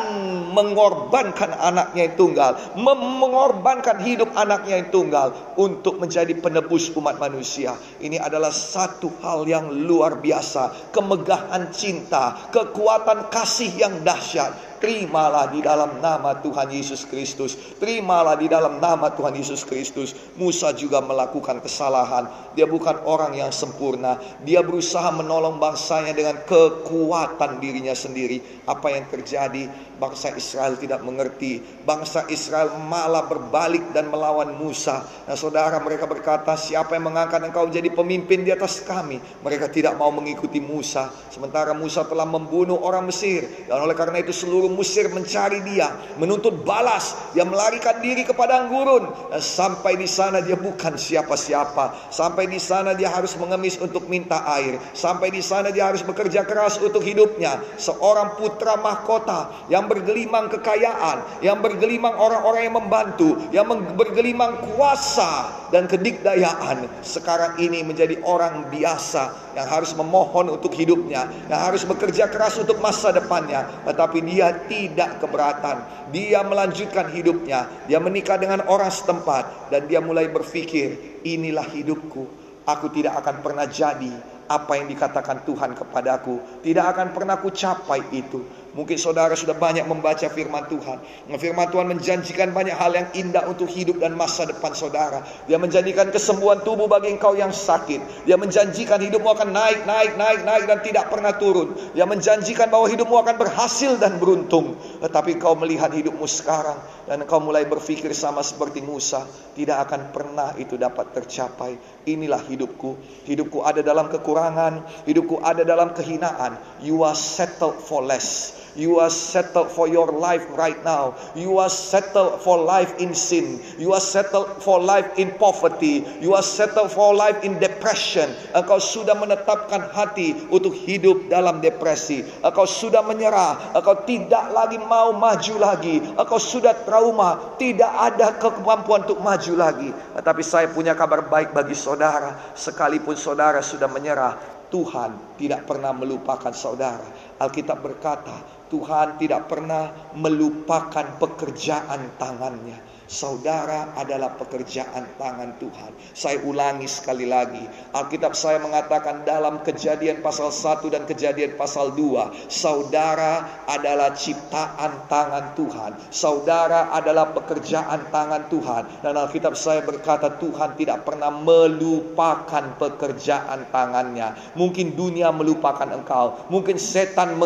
[SPEAKER 1] mengorbankan anaknya yang tunggal, mengorbankan hidup anaknya yang tunggal untuk menjadi penebus umat manusia. Ini adalah satu hal yang luar biasa, kemegahan cinta, kekuatan kasih yang dahsyat Terimalah di dalam nama Tuhan Yesus Kristus. Terimalah di dalam nama Tuhan Yesus Kristus. Musa juga melakukan kesalahan. Dia bukan orang yang sempurna. Dia berusaha menolong bangsanya dengan kekuatan dirinya sendiri. Apa yang terjadi? Bangsa Israel tidak mengerti. Bangsa Israel malah berbalik dan melawan Musa. Nah saudara mereka berkata, siapa yang mengangkat engkau menjadi pemimpin di atas kami? Mereka tidak mau mengikuti Musa. Sementara Musa telah membunuh orang Mesir. Dan oleh karena itu seluruh Mesir mencari dia, menuntut balas. Dia melarikan diri ke padang gurun dan sampai di sana dia bukan siapa-siapa. Sampai di sana dia harus mengemis untuk minta air. Sampai di sana dia harus bekerja keras untuk hidupnya. Seorang putra mahkota yang bergelimang kekayaan, yang bergelimang orang-orang yang membantu, yang bergelimang kuasa dan kedikdayaan. Sekarang ini menjadi orang biasa yang harus memohon untuk hidupnya, yang harus bekerja keras untuk masa depannya, tetapi dia tidak keberatan. Dia melanjutkan hidupnya. Dia menikah dengan orang setempat dan dia mulai berpikir, inilah hidupku. Aku tidak akan pernah jadi apa yang dikatakan Tuhan kepadaku. Tidak akan pernah ku capai itu. Mungkin saudara sudah banyak membaca firman Tuhan. Firman Tuhan menjanjikan banyak hal yang indah untuk hidup dan masa depan saudara. Dia menjanjikan kesembuhan tubuh bagi engkau yang sakit. Dia menjanjikan hidupmu akan naik, naik, naik, naik dan tidak pernah turun. Dia menjanjikan bahwa hidupmu akan berhasil dan beruntung. Tetapi kau melihat hidupmu sekarang dan kau mulai berpikir sama seperti Musa. Tidak akan pernah itu dapat tercapai. Inilah hidupku. Hidupku ada dalam kekurangan. Hidupku ada dalam kehinaan. You are settled for less. You are settled for your life right now. You are settled for life in sin. You are settled for life in poverty. You are settled for life in depression. Engkau sudah menetapkan hati untuk hidup dalam depresi. Engkau sudah menyerah. Engkau tidak lagi mau maju lagi. Engkau sudah trauma. Tidak ada kemampuan untuk maju lagi. Tetapi saya punya kabar baik bagi saudara. Sekalipun saudara sudah menyerah, Tuhan tidak pernah melupakan saudara. Alkitab berkata, Tuhan tidak pernah melupakan pekerjaan tangannya. Saudara adalah pekerjaan tangan Tuhan. Saya ulangi sekali lagi. Alkitab saya mengatakan dalam kejadian pasal 1 dan kejadian pasal 2. Saudara adalah ciptaan tangan Tuhan. Saudara adalah pekerjaan tangan Tuhan. Dan Alkitab saya berkata Tuhan tidak pernah melupakan pekerjaan tangannya. Mungkin dunia melupakan engkau. Mungkin setan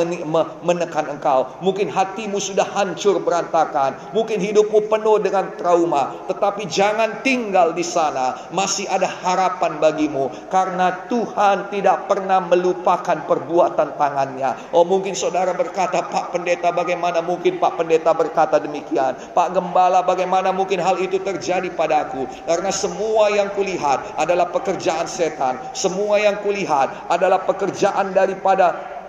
[SPEAKER 1] menekan engkau. Mungkin hatimu sudah hancur berantakan. Mungkin hidupmu penuh dengan trauma, tetapi jangan tinggal di sana. Masih ada harapan bagimu karena Tuhan tidak pernah melupakan perbuatan tangannya. Oh, mungkin saudara berkata, "Pak Pendeta, bagaimana mungkin Pak Pendeta berkata demikian? Pak Gembala, bagaimana mungkin hal itu terjadi padaku?" Karena semua yang kulihat adalah pekerjaan setan. Semua yang kulihat adalah pekerjaan daripada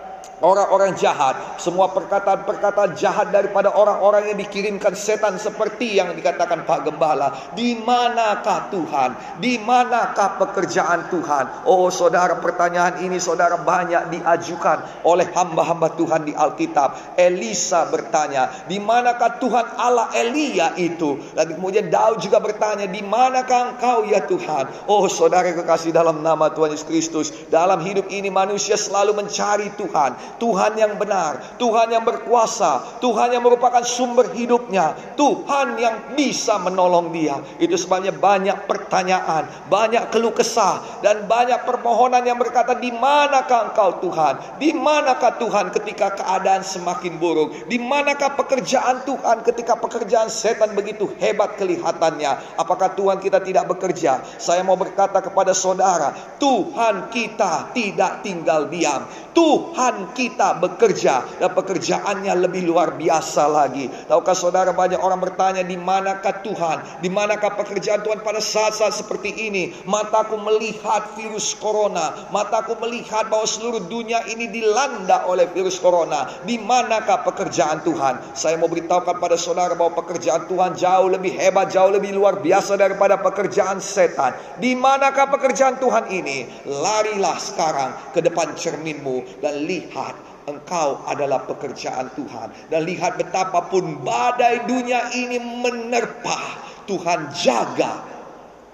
[SPEAKER 1] orang-orang jahat, semua perkataan-perkataan jahat daripada orang-orang yang dikirimkan setan seperti yang dikatakan Pak Gembala. Di manakah Tuhan? Di manakah pekerjaan Tuhan? Oh saudara, pertanyaan ini saudara banyak diajukan oleh hamba-hamba Tuhan di Alkitab. Elisa bertanya, di manakah Tuhan Allah Elia itu? Dan kemudian Daud juga bertanya, di manakah engkau ya Tuhan? Oh saudara kekasih dalam nama Tuhan Yesus Kristus, dalam hidup ini manusia selalu mencari Tuhan Tuhan yang benar, Tuhan yang berkuasa, Tuhan yang merupakan sumber hidupnya, Tuhan yang bisa menolong dia. Itu sebabnya banyak pertanyaan, banyak keluh kesah, dan banyak permohonan yang berkata, di manakah engkau Tuhan? Di manakah Tuhan ketika keadaan semakin buruk? Di manakah pekerjaan Tuhan ketika pekerjaan setan begitu hebat kelihatannya? Apakah Tuhan kita tidak bekerja? Saya mau berkata kepada saudara, Tuhan kita tidak tinggal diam. Tuhan kita bekerja dan pekerjaannya lebih luar biasa lagi. Tahukah saudara banyak orang bertanya di manakah Tuhan? Di manakah pekerjaan Tuhan pada saat-saat seperti ini? Mataku melihat virus corona, mataku melihat bahwa seluruh dunia ini dilanda oleh virus corona. Di manakah pekerjaan Tuhan? Saya mau beritahukan pada saudara bahwa pekerjaan Tuhan jauh lebih hebat, jauh lebih luar biasa daripada pekerjaan setan. Di manakah pekerjaan Tuhan ini? Larilah sekarang ke depan cerminmu dan lihat engkau adalah pekerjaan Tuhan. Dan lihat betapapun badai dunia ini menerpa. Tuhan jaga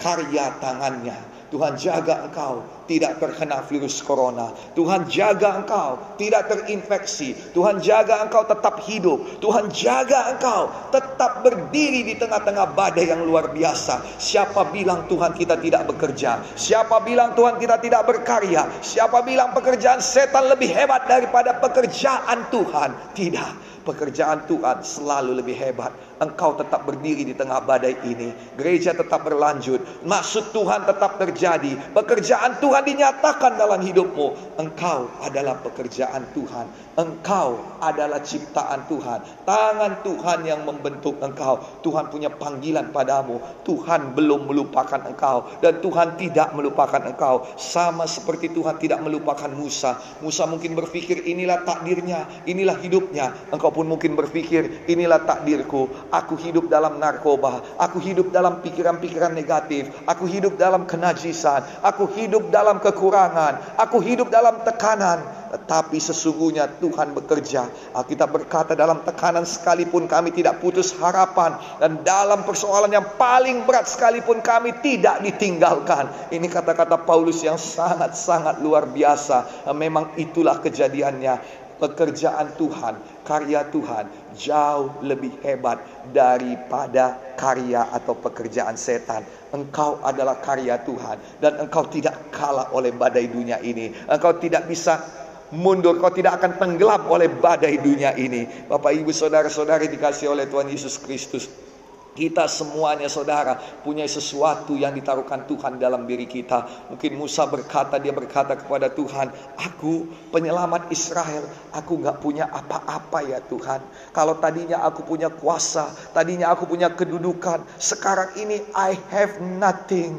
[SPEAKER 1] karya tangannya. Tuhan jaga engkau tidak terkena virus corona. Tuhan jaga engkau tidak terinfeksi. Tuhan jaga engkau tetap hidup. Tuhan jaga engkau tetap berdiri di tengah-tengah badai yang luar biasa. Siapa bilang Tuhan kita tidak bekerja? Siapa bilang Tuhan kita tidak berkarya? Siapa bilang pekerjaan setan lebih hebat daripada pekerjaan Tuhan? Tidak. Pekerjaan Tuhan selalu lebih hebat. Engkau tetap berdiri di tengah badai ini. Gereja tetap berlanjut. Maksud Tuhan tetap terjadi. Pekerjaan Tuhan dinyatakan dalam hidupmu. Engkau adalah pekerjaan Tuhan. Engkau adalah ciptaan Tuhan. Tangan Tuhan yang membentuk engkau. Tuhan punya panggilan padamu. Tuhan belum melupakan engkau. Dan Tuhan tidak melupakan engkau. Sama seperti Tuhan tidak melupakan Musa. Musa mungkin berpikir inilah takdirnya. Inilah hidupnya. Engkau pun mungkin berpikir, inilah takdirku. Aku hidup dalam narkoba, aku hidup dalam pikiran-pikiran negatif, aku hidup dalam kenajisan, aku hidup dalam kekurangan, aku hidup dalam tekanan. Tetapi sesungguhnya Tuhan bekerja. Kita berkata dalam tekanan sekalipun kami tidak putus harapan. Dan dalam persoalan yang paling berat sekalipun kami tidak ditinggalkan. Ini kata-kata Paulus yang sangat-sangat luar biasa. Memang itulah kejadiannya pekerjaan Tuhan, karya Tuhan jauh lebih hebat daripada karya atau pekerjaan setan. Engkau adalah karya Tuhan dan engkau tidak kalah oleh badai dunia ini. Engkau tidak bisa mundur, kau tidak akan tenggelam oleh badai dunia ini. Bapak, Ibu, saudara-saudari dikasih oleh Tuhan Yesus Kristus. Kita semuanya saudara punya sesuatu yang ditaruhkan Tuhan dalam diri kita. Mungkin Musa berkata, dia berkata kepada Tuhan, aku penyelamat Israel, aku gak punya apa-apa ya Tuhan. Kalau tadinya aku punya kuasa, tadinya aku punya kedudukan, sekarang ini I have nothing.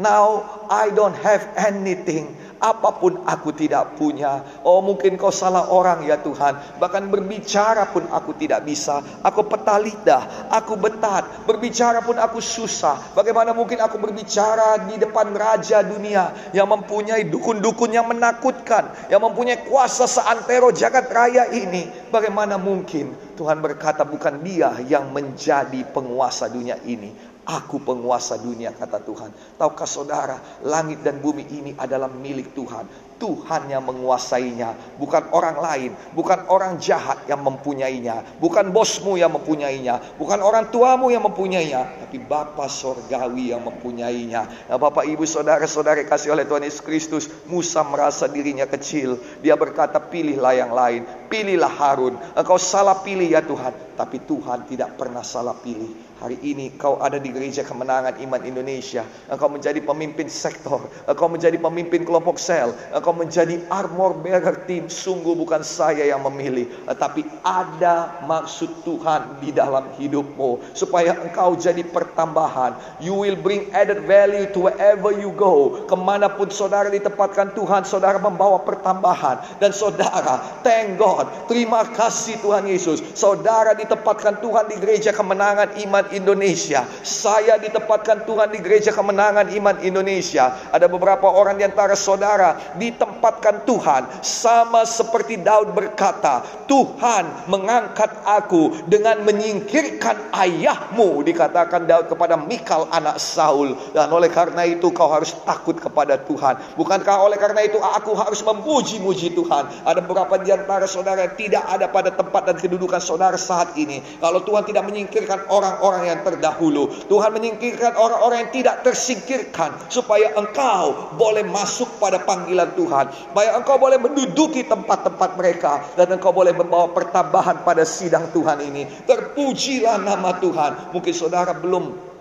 [SPEAKER 1] Now I don't have anything apa pun aku tidak punya. Oh mungkin kau salah orang ya Tuhan. Bahkan berbicara pun aku tidak bisa. Aku petalidah, aku betat. Berbicara pun aku susah. Bagaimana mungkin aku berbicara di depan raja dunia yang mempunyai dukun-dukun yang menakutkan. Yang mempunyai kuasa seantero jagat raya ini. Bagaimana mungkin Tuhan berkata bukan dia yang menjadi penguasa dunia ini. Aku penguasa dunia kata Tuhan. Tahukah saudara, langit dan bumi ini adalah milik Tuhan. Tuhan yang menguasainya, bukan orang lain, bukan orang jahat yang mempunyainya, bukan bosmu yang mempunyainya, bukan orang tuamu yang mempunyainya, tapi Bapa sorgawi yang mempunyainya. Nah, Bapak, Ibu, saudara-saudara kasih oleh Tuhan Yesus Kristus, Musa merasa dirinya kecil. Dia berkata, "Pilihlah yang lain, pilihlah Harun. Engkau salah pilih ya Tuhan, tapi Tuhan tidak pernah salah pilih." Hari ini kau ada di gereja kemenangan iman Indonesia. Engkau menjadi pemimpin sektor. Engkau menjadi pemimpin kelompok sel. Engkau menjadi armor bearer team. Sungguh bukan saya yang memilih. Tetapi ada maksud Tuhan di dalam hidupmu. Supaya engkau jadi pertambahan. You will bring added value to wherever you go. Ke mana pun saudara ditempatkan Tuhan. Saudara membawa pertambahan. Dan saudara, thank God. Terima kasih Tuhan Yesus. Saudara ditempatkan Tuhan di gereja kemenangan iman Indonesia. Saya ditempatkan Tuhan di gereja kemenangan iman Indonesia. Ada beberapa orang di antara saudara di ditempatkan Tuhan sama seperti Daud berkata, Tuhan mengangkat aku dengan menyingkirkan ayahmu dikatakan Daud kepada Mikal anak Saul dan oleh karena itu kau harus takut kepada Tuhan. Bukankah oleh karena itu aku harus memuji-muji Tuhan? Ada beberapa di antara saudara tidak ada pada tempat dan kedudukan saudara saat ini. Kalau Tuhan tidak menyingkirkan orang-orang yang terdahulu, Tuhan menyingkirkan orang-orang yang tidak tersingkirkan supaya engkau boleh masuk pada panggilan Tuhan, supaya engkau boleh menduduki tempat-tempat mereka dan engkau boleh membawa pertambahan pada sidang Tuhan ini. Terpujilah nama Tuhan. Mungkin saudara belum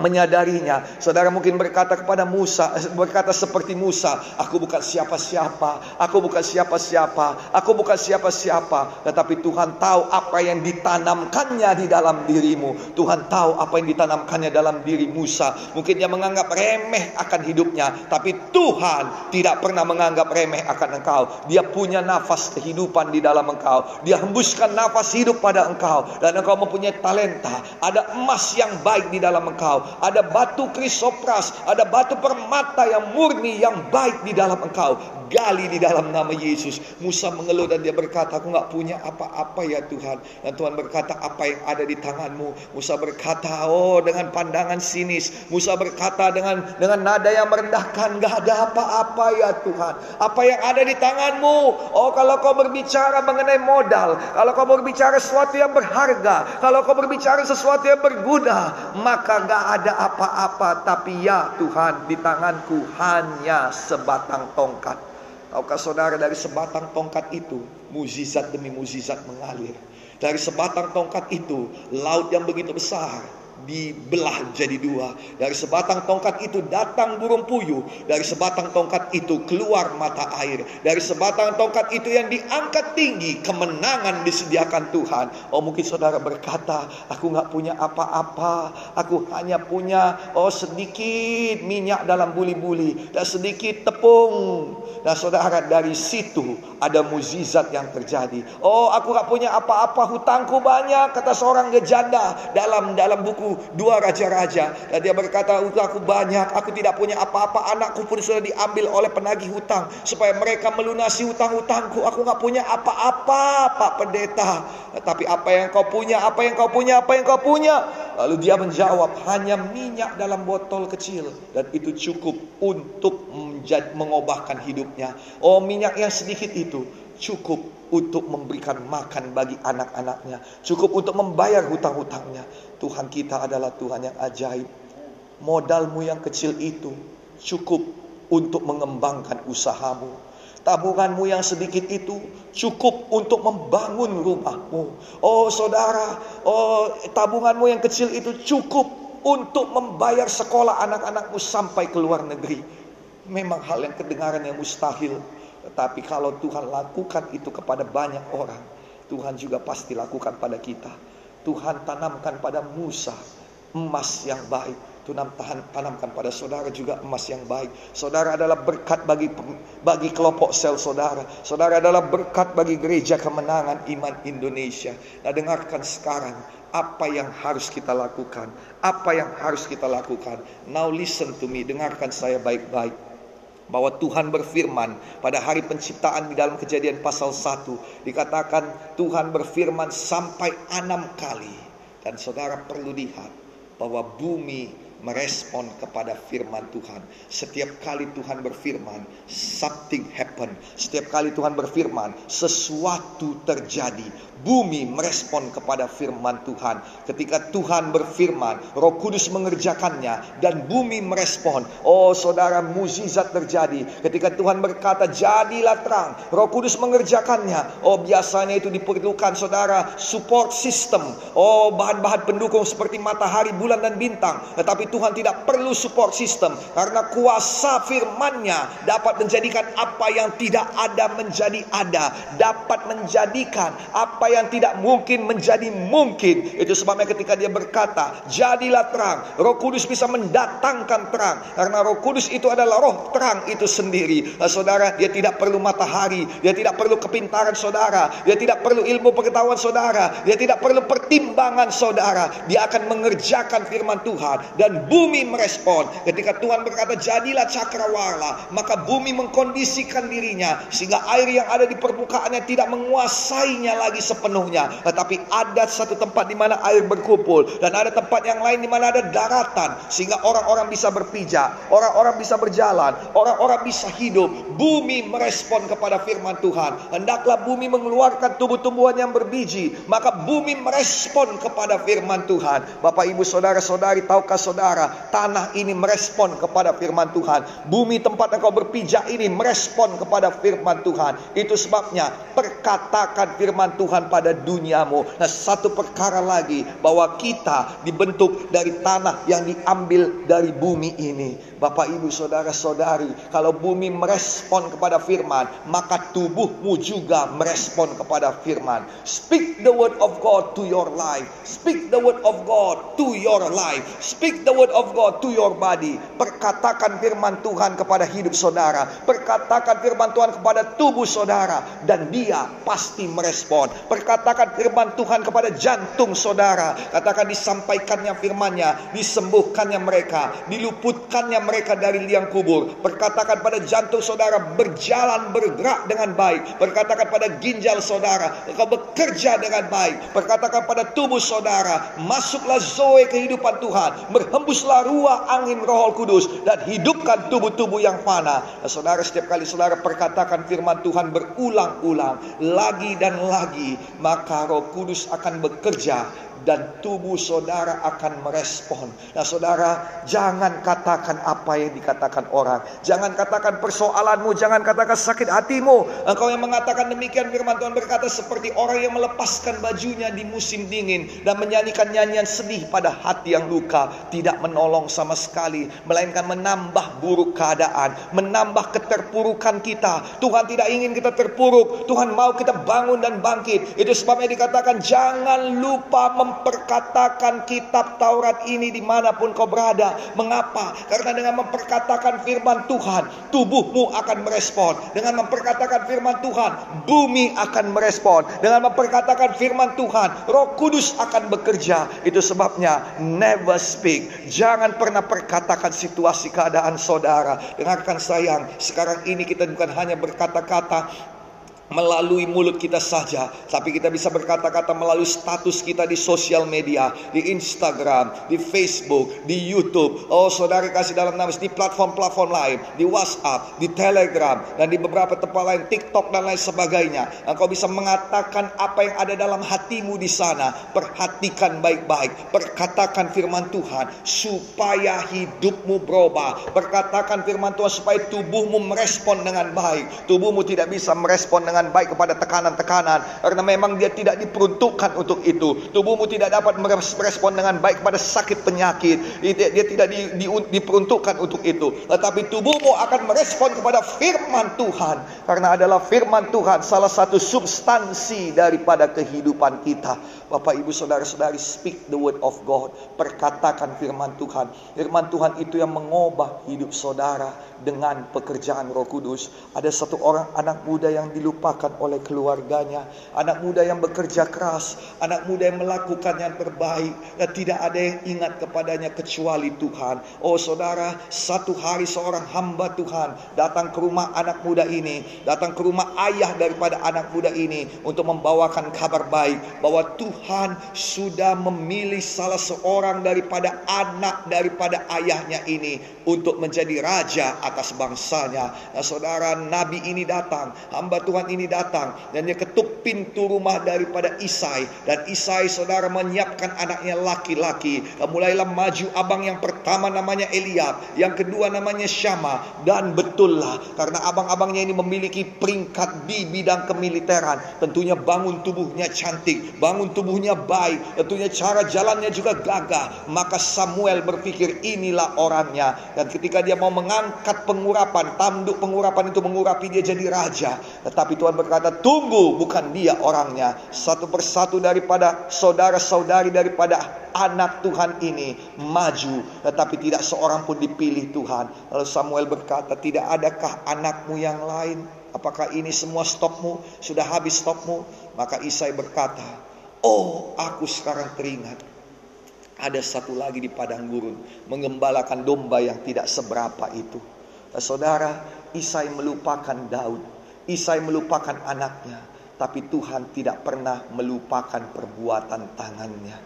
[SPEAKER 1] menyadarinya. Saudara mungkin berkata kepada Musa, berkata seperti Musa, aku bukan siapa-siapa, aku bukan siapa-siapa, aku bukan siapa-siapa. Tetapi Tuhan tahu apa yang ditanamkannya di dalam dirimu. Tuhan tahu apa yang ditanamkannya dalam diri Musa. Mungkin dia menganggap remeh akan hidupnya, tapi Tuhan tidak pernah menganggap remeh akan engkau. Dia punya nafas kehidupan di dalam engkau. Dia hembuskan nafas hidup pada engkau dan engkau mempunyai talenta. Ada emas yang baik di dalam engkau ada batu krisopras, ada batu permata yang murni, yang baik di dalam engkau gali di dalam nama Yesus. Musa mengeluh dan dia berkata, aku nggak punya apa-apa ya Tuhan. Dan Tuhan berkata, apa yang ada di tanganmu? Musa berkata, oh dengan pandangan sinis. Musa berkata dengan dengan nada yang merendahkan, nggak ada apa-apa ya Tuhan. Apa yang ada di tanganmu? Oh kalau kau berbicara mengenai modal, kalau kau berbicara sesuatu yang berharga, kalau kau berbicara sesuatu yang berguna, maka nggak ada apa-apa. Tapi ya Tuhan, di tanganku hanya sebatang tongkat. Tahukah saudara dari sebatang tongkat itu muzizat demi muzizat mengalir. Dari sebatang tongkat itu laut yang begitu besar dibelah jadi dua. Dari sebatang tongkat itu datang burung puyuh. Dari sebatang tongkat itu keluar mata air. Dari sebatang tongkat itu yang diangkat tinggi, kemenangan disediakan Tuhan. Oh mungkin saudara berkata, aku nggak punya apa-apa. Aku hanya punya oh sedikit minyak dalam buli-buli dan sedikit tepung. Dan saudara dari situ ada muzizat yang terjadi. Oh aku nggak punya apa-apa, hutangku banyak kata seorang gejanda dalam dalam buku dua raja-raja. Dan dia berkata, aku banyak, aku tidak punya apa-apa. Anakku pun sudah diambil oleh penagih hutang. Supaya mereka melunasi hutang-hutangku. Aku nggak punya apa-apa, Pak Pendeta. Tapi apa yang kau punya, apa yang kau punya, apa yang kau punya. Lalu dia menjawab, hanya minyak dalam botol kecil. Dan itu cukup untuk menjadi, mengubahkan hidupnya. Oh minyak yang sedikit itu cukup untuk memberikan makan bagi anak-anaknya, cukup untuk membayar hutang-hutangnya. Tuhan kita adalah Tuhan yang ajaib. Modalmu yang kecil itu cukup untuk mengembangkan usahamu. Tabunganmu yang sedikit itu cukup untuk membangun rumahmu. Oh saudara, oh tabunganmu yang kecil itu cukup untuk membayar sekolah anak-anakmu sampai ke luar negeri. Memang hal yang kedengaran yang mustahil. Tetapi kalau Tuhan lakukan itu kepada banyak orang, Tuhan juga pasti lakukan pada kita. Tuhan tanamkan pada Musa emas yang baik. Tuhan tanamkan pada saudara juga emas yang baik. Saudara adalah berkat bagi bagi kelompok sel saudara. Saudara adalah berkat bagi gereja kemenangan iman Indonesia. Nah dengarkan sekarang apa yang harus kita lakukan. Apa yang harus kita lakukan. Now listen to me. Dengarkan saya baik-baik bahwa Tuhan berfirman pada hari penciptaan di dalam kejadian pasal 1 dikatakan Tuhan berfirman sampai enam kali dan saudara perlu lihat bahwa bumi merespon kepada firman Tuhan. Setiap kali Tuhan berfirman, something happen. Setiap kali Tuhan berfirman, sesuatu terjadi bumi merespon kepada firman Tuhan. Ketika Tuhan berfirman, Roh Kudus mengerjakannya dan bumi merespon. Oh, saudara, mukjizat terjadi. Ketika Tuhan berkata, "Jadilah terang," Roh Kudus mengerjakannya. Oh, biasanya itu diperlukan saudara support system. Oh, bahan-bahan pendukung seperti matahari, bulan dan bintang. Tetapi Tuhan tidak perlu support system karena kuasa firman-Nya dapat menjadikan apa yang tidak ada menjadi ada, dapat menjadikan apa yang tidak mungkin menjadi mungkin. Itu sebabnya ketika dia berkata, jadilah terang. Roh Kudus bisa mendatangkan terang. Karena roh Kudus itu adalah roh terang itu sendiri. Nah, saudara, dia tidak perlu matahari. Dia tidak perlu kepintaran saudara. Dia tidak perlu ilmu pengetahuan saudara. Dia tidak perlu pertimbangan saudara. Dia akan mengerjakan firman Tuhan. Dan bumi merespon. Ketika Tuhan berkata jadilah cakrawala, maka bumi mengkondisikan dirinya sehingga air yang ada di permukaannya tidak menguasainya lagi sepenuhnya. Tetapi ada satu tempat di mana air berkumpul dan ada tempat yang lain di mana ada daratan sehingga orang-orang bisa berpijak, orang-orang bisa berjalan, orang-orang bisa hidup. Bumi merespon kepada firman Tuhan. Hendaklah bumi mengeluarkan tumbuh-tumbuhan yang berbiji, maka bumi merespon kepada firman Tuhan. Bapak Ibu Saudara-saudari, tahukah saudara, tanah ini merespon kepada firman Tuhan. Bumi tempat engkau berpijak ini merespon kepada firman Tuhan. Itu sebabnya perkatakan firman Tuhan pada duniamu. Nah, satu perkara lagi bahwa kita dibentuk dari tanah yang diambil dari bumi ini. Bapak Ibu Saudara-saudari, kalau bumi merespon kepada firman, maka tubuhmu juga merespon kepada firman. Speak the word of God to your life. Speak the word of God to your life. Speak the word of God to your body. Perkatakan firman Tuhan kepada hidup saudara. Perkatakan firman Tuhan kepada tubuh saudara dan dia pasti merespon. Perkatakan firman Tuhan kepada jantung saudara. Katakan disampaikannya firmannya, disembuhkannya mereka, diluputkannya mereka dari liang kubur. Perkatakan pada jantung saudara berjalan bergerak dengan baik. Perkatakan pada ginjal saudara, engkau bekerja dengan baik. Perkatakan pada tubuh saudara, masuklah zoe kehidupan Tuhan. Berhembuslah ruah angin roh kudus dan hidupkan tubuh-tubuh yang fana. Nah, saudara setiap kali saudara perkatakan firman Tuhan berulang-ulang lagi dan lagi, maka roh kudus akan bekerja dan tubuh saudara akan merespon. Nah, saudara, jangan katakan apa yang dikatakan orang. Jangan katakan persoalanmu, jangan katakan sakit hatimu. Engkau yang mengatakan demikian firman Tuhan berkata seperti orang yang melepaskan bajunya di musim dingin dan menyanyikan nyanyian sedih pada hati yang luka, tidak menolong sama sekali, melainkan menambah buruk keadaan, menambah keterpurukan kita. Tuhan tidak ingin kita terpuruk, Tuhan mau kita bangun dan bangkit. Itu sebabnya dikatakan jangan lupa mem memperkatakan kitab Taurat ini di mana pun kau berada. Mengapa? Karena dengan memperkatakan firman Tuhan, tubuhmu akan merespon. Dengan memperkatakan firman Tuhan, bumi akan merespon. Dengan memperkatakan firman Tuhan, roh kudus akan bekerja. Itu sebabnya never speak. Jangan pernah perkatakan situasi keadaan saudara. Dengarkan sayang, sekarang ini kita bukan hanya berkata-kata melalui mulut kita saja, tapi kita bisa berkata-kata melalui status kita di sosial media, di Instagram, di Facebook, di YouTube. Oh, saudara kasih dalam nama di platform-platform lain, di WhatsApp, di Telegram, dan di beberapa tempat lain, TikTok dan lain sebagainya. Engkau bisa mengatakan apa yang ada dalam hatimu di sana. Perhatikan baik-baik, perkatakan firman Tuhan supaya hidupmu berubah. Perkatakan firman Tuhan supaya tubuhmu merespon dengan baik. Tubuhmu tidak bisa merespon dengan dengan baik kepada tekanan-tekanan karena memang dia tidak diperuntukkan untuk itu. Tubuhmu tidak dapat merespon dengan baik kepada sakit penyakit. Dia, tidak di, di, diperuntukkan untuk itu. Tetapi tubuhmu akan merespon kepada firman Tuhan karena adalah firman Tuhan salah satu substansi daripada kehidupan kita. Bapak Ibu Saudara-saudari speak the word of God. Perkatakan firman Tuhan. Firman Tuhan itu yang mengubah hidup saudara dengan pekerjaan Roh Kudus. Ada satu orang anak muda yang dilupakan oleh keluarganya, anak muda yang bekerja keras, anak muda yang melakukan yang terbaik dan tidak ada yang ingat kepadanya kecuali Tuhan. Oh saudara, satu hari seorang hamba Tuhan datang ke rumah anak muda ini, datang ke rumah ayah daripada anak muda ini untuk membawakan kabar baik bahwa Tuhan sudah memilih salah seorang daripada anak daripada ayahnya ini untuk menjadi raja atas bangsanya. Nah, saudara, nabi ini datang, hamba Tuhan ini datang dan dia ketuk pintu rumah daripada Isai dan Isai saudara menyiapkan anaknya laki-laki. Mulailah maju abang yang pertama namanya Eliab, yang kedua namanya Syama dan betullah karena abang-abangnya ini memiliki peringkat di bidang kemiliteran, tentunya bangun tubuhnya cantik, bangun tubuhnya baik, tentunya cara jalannya juga gagah. Maka Samuel berpikir inilah orangnya dan ketika dia mau mengangkat pengurapan, tanduk pengurapan itu mengurapi dia jadi raja. Tetapi Tuhan berkata, tunggu, bukan dia orangnya. Satu persatu daripada saudara-saudari daripada anak Tuhan ini maju. Tetapi tidak seorang pun dipilih Tuhan. Lalu Samuel berkata, tidak adakah anakmu yang lain? Apakah ini semua stopmu? Sudah habis stopmu? Maka Isai berkata, Oh aku sekarang teringat. Ada satu lagi di padang gurun, mengembalakan domba yang tidak seberapa itu. Nah, saudara, Isai melupakan Daud. Isai melupakan anaknya. Tapi Tuhan tidak pernah melupakan perbuatan tangannya.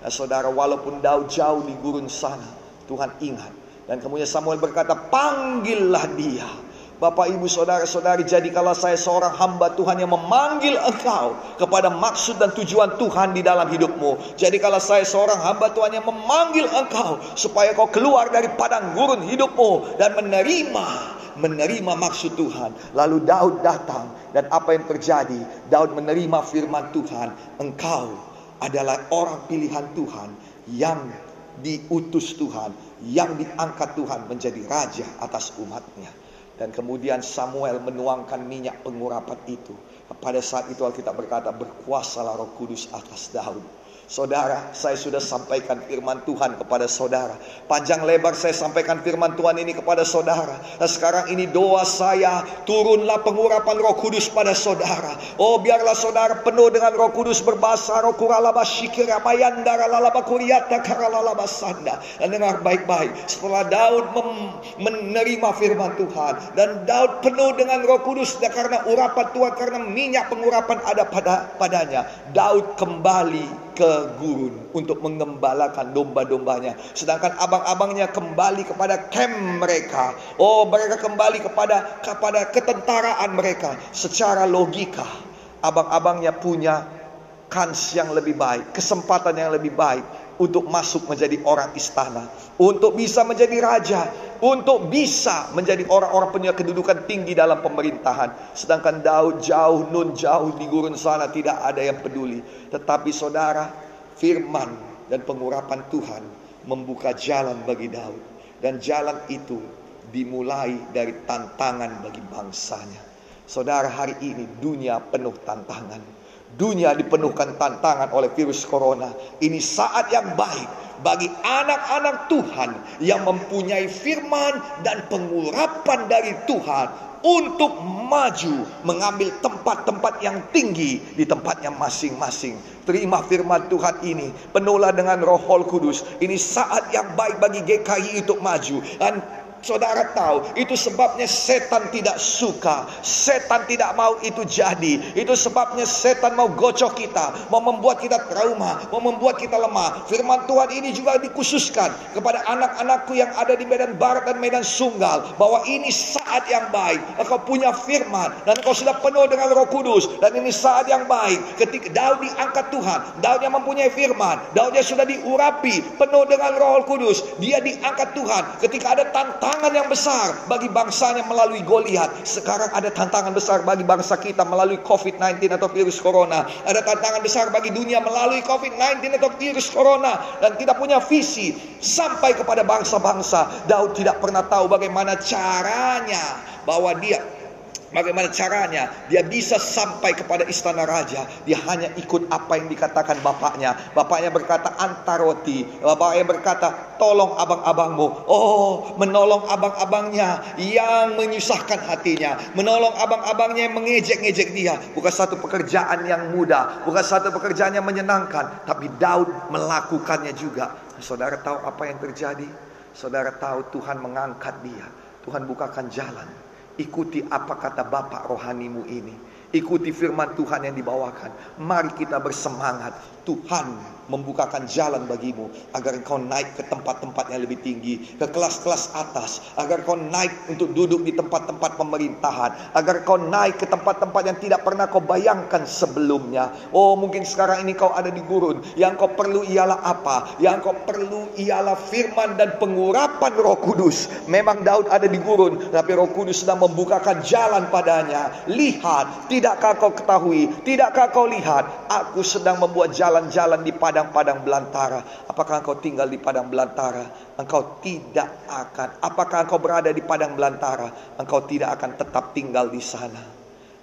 [SPEAKER 1] Nah, saudara, walaupun Daud jauh di gurun sana, Tuhan ingat. Dan kemudian Samuel berkata, panggillah dia Bapak ibu saudara saudari jadi kalau saya seorang hamba Tuhan yang memanggil engkau kepada maksud dan tujuan Tuhan di dalam hidupmu. Jadi kalau saya seorang hamba Tuhan yang memanggil engkau supaya kau keluar dari padang gurun hidupmu dan menerima menerima maksud Tuhan. Lalu Daud datang dan apa yang terjadi? Daud menerima firman Tuhan. Engkau adalah orang pilihan Tuhan yang diutus Tuhan, yang diangkat Tuhan menjadi raja atas umatnya. Dan kemudian Samuel menuangkan minyak pengurapan itu. Pada saat itu Alkitab berkata berkuasalah roh kudus atas Daud. Saudara, saya sudah sampaikan firman Tuhan kepada saudara. Panjang lebar saya sampaikan firman Tuhan ini kepada saudara. Nah, sekarang ini doa saya, turunlah pengurapan Roh Kudus pada saudara. Oh, biarlah saudara penuh dengan Roh Kudus berbahasa Roh kuralaba syikira mayandara lalaba kuriata karalalaba sanda. Dan dengar baik-baik. Setelah Daud menerima firman Tuhan dan Daud penuh dengan Roh Kudus dan karena urapan Tuhan karena minyak pengurapan ada pada padanya. Daud kembali ke gurun untuk mengembalakan domba-dombanya. Sedangkan abang-abangnya kembali kepada camp mereka. Oh, mereka kembali kepada kepada ketentaraan mereka. Secara logika, abang-abangnya punya kans yang lebih baik, kesempatan yang lebih baik untuk masuk menjadi orang istana, untuk bisa menjadi raja, untuk bisa menjadi orang-orang punya kedudukan tinggi dalam pemerintahan. Sedangkan Daud jauh nun jauh di gurun sana tidak ada yang peduli. Tetapi saudara, firman dan pengurapan Tuhan membuka jalan bagi Daud dan jalan itu dimulai dari tantangan bagi bangsanya. Saudara, hari ini dunia penuh tantangan. Dunia dipenuhkan tantangan oleh virus corona. Ini saat yang baik bagi anak-anak Tuhan yang mempunyai firman dan pengurapan dari Tuhan untuk maju mengambil tempat-tempat yang tinggi di tempatnya masing-masing. Terima firman Tuhan ini, penuhlah dengan Roh Kudus. Ini saat yang baik bagi GKI untuk maju dan Saudara tahu, itu sebabnya setan tidak suka. Setan tidak mau itu jadi. Itu sebabnya setan mau gocok kita, mau membuat kita trauma, mau membuat kita lemah. Firman Tuhan ini juga dikhususkan kepada anak-anakku yang ada di Medan Barat dan Medan Sunggal bahwa ini saat yang baik. Engkau punya firman dan engkau sudah penuh dengan Roh Kudus dan ini saat yang baik. Ketika Daud diangkat Tuhan, Daud yang mempunyai firman, Daud yang sudah diurapi penuh dengan Roh Kudus, dia diangkat Tuhan. Ketika ada tantangan tantangan yang besar bagi bangsanya melalui Goliat. Sekarang ada tantangan besar bagi bangsa kita melalui COVID-19 atau virus corona. Ada tantangan besar bagi dunia melalui COVID-19 atau virus corona. Dan kita punya visi sampai kepada bangsa-bangsa. Daud tidak pernah tahu bagaimana caranya bahwa dia Bagaimana caranya dia bisa sampai kepada istana raja? Dia hanya ikut apa yang dikatakan bapaknya. Bapaknya berkata antar roti. Bapaknya berkata tolong abang-abangmu. Oh, menolong abang-abangnya yang menyusahkan hatinya. Menolong abang-abangnya yang mengejek-ngejek dia. Bukan satu pekerjaan yang mudah. Bukan satu pekerjaan yang menyenangkan. Tapi Daud melakukannya juga. Saudara tahu apa yang terjadi? Saudara tahu Tuhan mengangkat dia. Tuhan bukakan jalan Ikuti apa kata Bapak rohanimu ini. Ikuti firman Tuhan yang dibawakan. Mari kita bersemangat. Tuhan membukakan jalan bagimu agar kau naik ke tempat-tempat yang lebih tinggi, ke kelas-kelas atas, agar kau naik untuk duduk di tempat-tempat pemerintahan, agar kau naik ke tempat-tempat yang tidak pernah kau bayangkan sebelumnya. Oh, mungkin sekarang ini kau ada di gurun, yang kau perlu ialah apa? Yang kau perlu ialah firman dan pengurapan Roh Kudus. Memang Daud ada di gurun, tapi Roh Kudus sedang membukakan jalan padanya. Lihat, tidakkah kau ketahui? Tidakkah kau lihat? Aku sedang membuat jalan jalan-jalan di padang-padang belantara. Apakah engkau tinggal di padang belantara? Engkau tidak akan. Apakah engkau berada di padang belantara? Engkau tidak akan tetap tinggal di sana.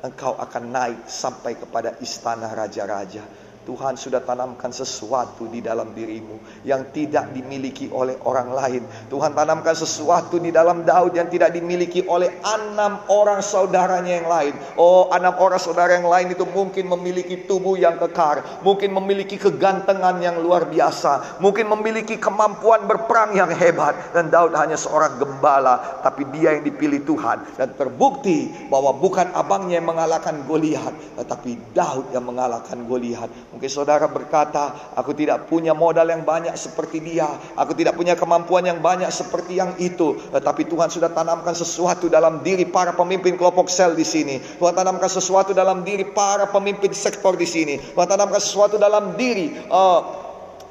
[SPEAKER 1] Engkau akan naik sampai kepada istana raja-raja. Tuhan sudah tanamkan sesuatu di dalam dirimu yang tidak dimiliki oleh orang lain. Tuhan tanamkan sesuatu di dalam Daud yang tidak dimiliki oleh enam orang saudaranya yang lain. Oh, enam orang saudara yang lain itu mungkin memiliki tubuh yang kekar, mungkin memiliki kegantengan yang luar biasa, mungkin memiliki kemampuan berperang yang hebat. Dan Daud hanya seorang gembala, tapi dia yang dipilih Tuhan dan terbukti bahwa bukan abangnya yang mengalahkan Goliat, tetapi Daud yang mengalahkan Goliat. Mungkin saudara berkata, aku tidak punya modal yang banyak seperti dia. Aku tidak punya kemampuan yang banyak seperti yang itu. Tetapi Tuhan sudah tanamkan sesuatu dalam diri para pemimpin kelompok sel di sini. Tuhan tanamkan sesuatu dalam diri para pemimpin sektor di sini. Tuhan tanamkan sesuatu dalam diri uh,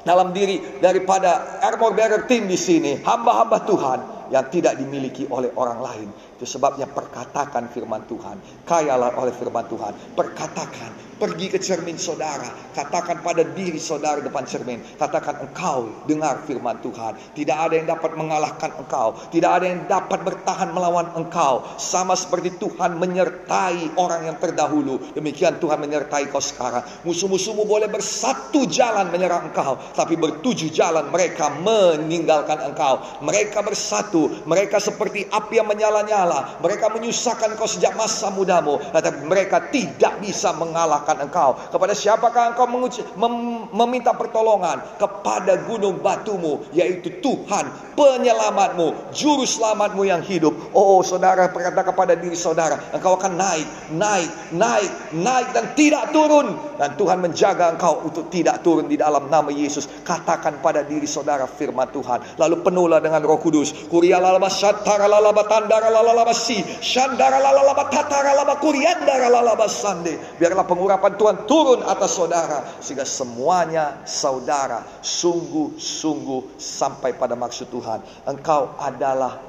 [SPEAKER 1] dalam diri daripada armor bearer team di sini. Hamba-hamba Tuhan yang tidak dimiliki oleh orang lain. Itu sebabnya perkatakan firman Tuhan. Kayalah oleh firman Tuhan. Perkatakan Pergi ke cermin saudara. Katakan pada diri saudara depan cermin. Katakan engkau dengar firman Tuhan. Tidak ada yang dapat mengalahkan engkau. Tidak ada yang dapat bertahan melawan engkau. Sama seperti Tuhan menyertai orang yang terdahulu. Demikian Tuhan menyertai kau sekarang. Musuh-musuhmu boleh bersatu jalan menyerang engkau. Tapi bertujuh jalan mereka meninggalkan engkau. Mereka bersatu. Mereka seperti api yang menyala-nyala. Mereka menyusahkan kau sejak masa mudamu. Tetapi mereka tidak bisa mengalahkan engkau. Kepada siapakah engkau menguci, mem, meminta pertolongan? Kepada gunung batumu, yaitu Tuhan penyelamatmu, juru selamatmu yang hidup. Oh saudara berkata kepada diri saudara, engkau akan naik, naik, naik, naik dan tidak turun. Dan Tuhan menjaga engkau untuk tidak turun di dalam nama Yesus. Katakan pada diri saudara firman Tuhan. Lalu penuhlah dengan roh kudus. Kuria lalaba syatara lalaba tandara si. Shandara lalaba tatara lalaba kuriandara lalaba sande. Biarlah pengurapan urapan Tuhan turun atas saudara sehingga semuanya saudara sungguh-sungguh sampai pada maksud Tuhan. Engkau adalah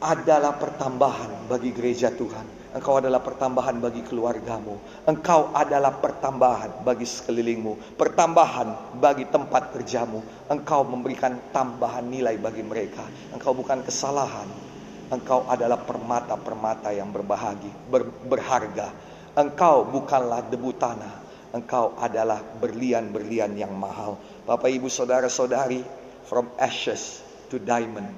[SPEAKER 1] adalah pertambahan bagi gereja Tuhan. Engkau adalah pertambahan bagi keluargamu. Engkau adalah pertambahan bagi sekelilingmu. Pertambahan bagi tempat kerjamu. Engkau memberikan tambahan nilai bagi mereka. Engkau bukan kesalahan. Engkau adalah permata-permata yang berbahagi, ber, berharga Engkau bukanlah debu tanah. Engkau adalah berlian-berlian yang mahal. Bapak ibu saudara saudari. From ashes to diamond.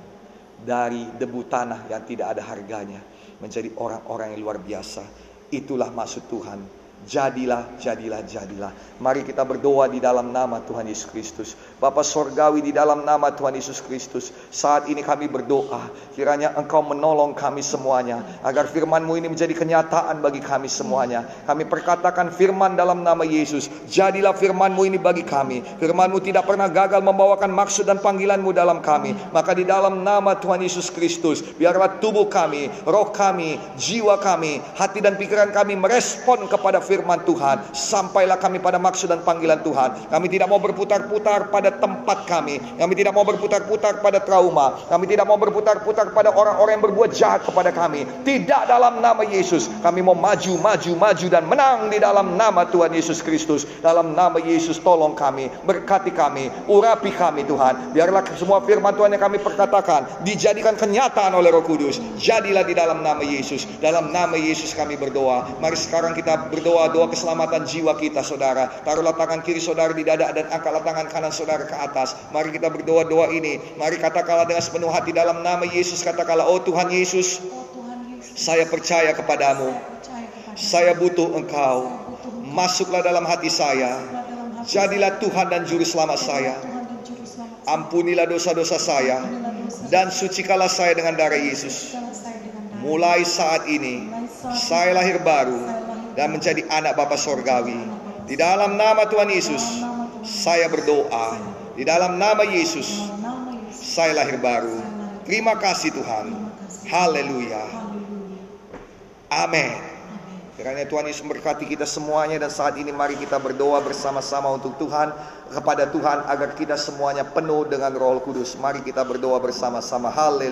[SPEAKER 1] Dari debu tanah yang tidak ada harganya. Menjadi orang-orang yang luar biasa. Itulah maksud Tuhan Jadilah, jadilah, jadilah. Mari kita berdoa di dalam nama Tuhan Yesus Kristus. Bapa Sorgawi di dalam nama Tuhan Yesus Kristus. Saat ini kami berdoa. Kiranya Engkau menolong kami semuanya. Agar firmanmu ini menjadi kenyataan bagi kami semuanya. Kami perkatakan firman dalam nama Yesus. Jadilah firmanmu ini bagi kami. Firmanmu tidak pernah gagal membawakan maksud dan panggilanmu dalam kami. Maka di dalam nama Tuhan Yesus Kristus. Biarlah tubuh kami, roh kami, jiwa kami, hati dan pikiran kami merespon kepada firman firman Tuhan. Sampailah kami pada maksud dan panggilan Tuhan. Kami tidak mau berputar-putar pada tempat kami. Kami tidak mau berputar-putar pada trauma. Kami tidak mau berputar-putar pada orang-orang yang berbuat jahat kepada kami. Tidak dalam nama Yesus. Kami mau maju, maju, maju dan menang di dalam nama Tuhan Yesus Kristus. Dalam nama Yesus tolong kami, berkati kami, urapi kami Tuhan. Biarlah semua firman Tuhan yang kami perkatakan dijadikan kenyataan oleh Roh Kudus. Jadilah di dalam nama Yesus. Dalam nama Yesus kami berdoa. Mari sekarang kita berdoa doa keselamatan jiwa kita saudara. Taruhlah tangan kiri saudara di dada dan angkatlah tangan kanan saudara ke atas. Mari kita berdoa doa ini. Mari katakanlah dengan sepenuh hati dalam nama Yesus katakanlah oh Tuhan Yesus. Saya percaya kepadamu. Saya butuh engkau. Masuklah dalam hati saya. Jadilah Tuhan dan juru selamat saya. Ampunilah dosa-dosa saya dan sucikalah saya dengan darah Yesus. Mulai saat ini saya lahir baru dan menjadi anak Bapa Sorgawi. Di dalam nama Tuhan Yesus, saya berdoa. Di dalam nama Yesus, saya lahir baru. Terima kasih Tuhan. Haleluya. Amin. Kiranya Tuhan Yesus memberkati kita semuanya dan saat ini mari kita berdoa bersama-sama untuk Tuhan kepada Tuhan agar kita semuanya penuh dengan Roh Kudus. Mari kita berdoa bersama-sama. Haleluya.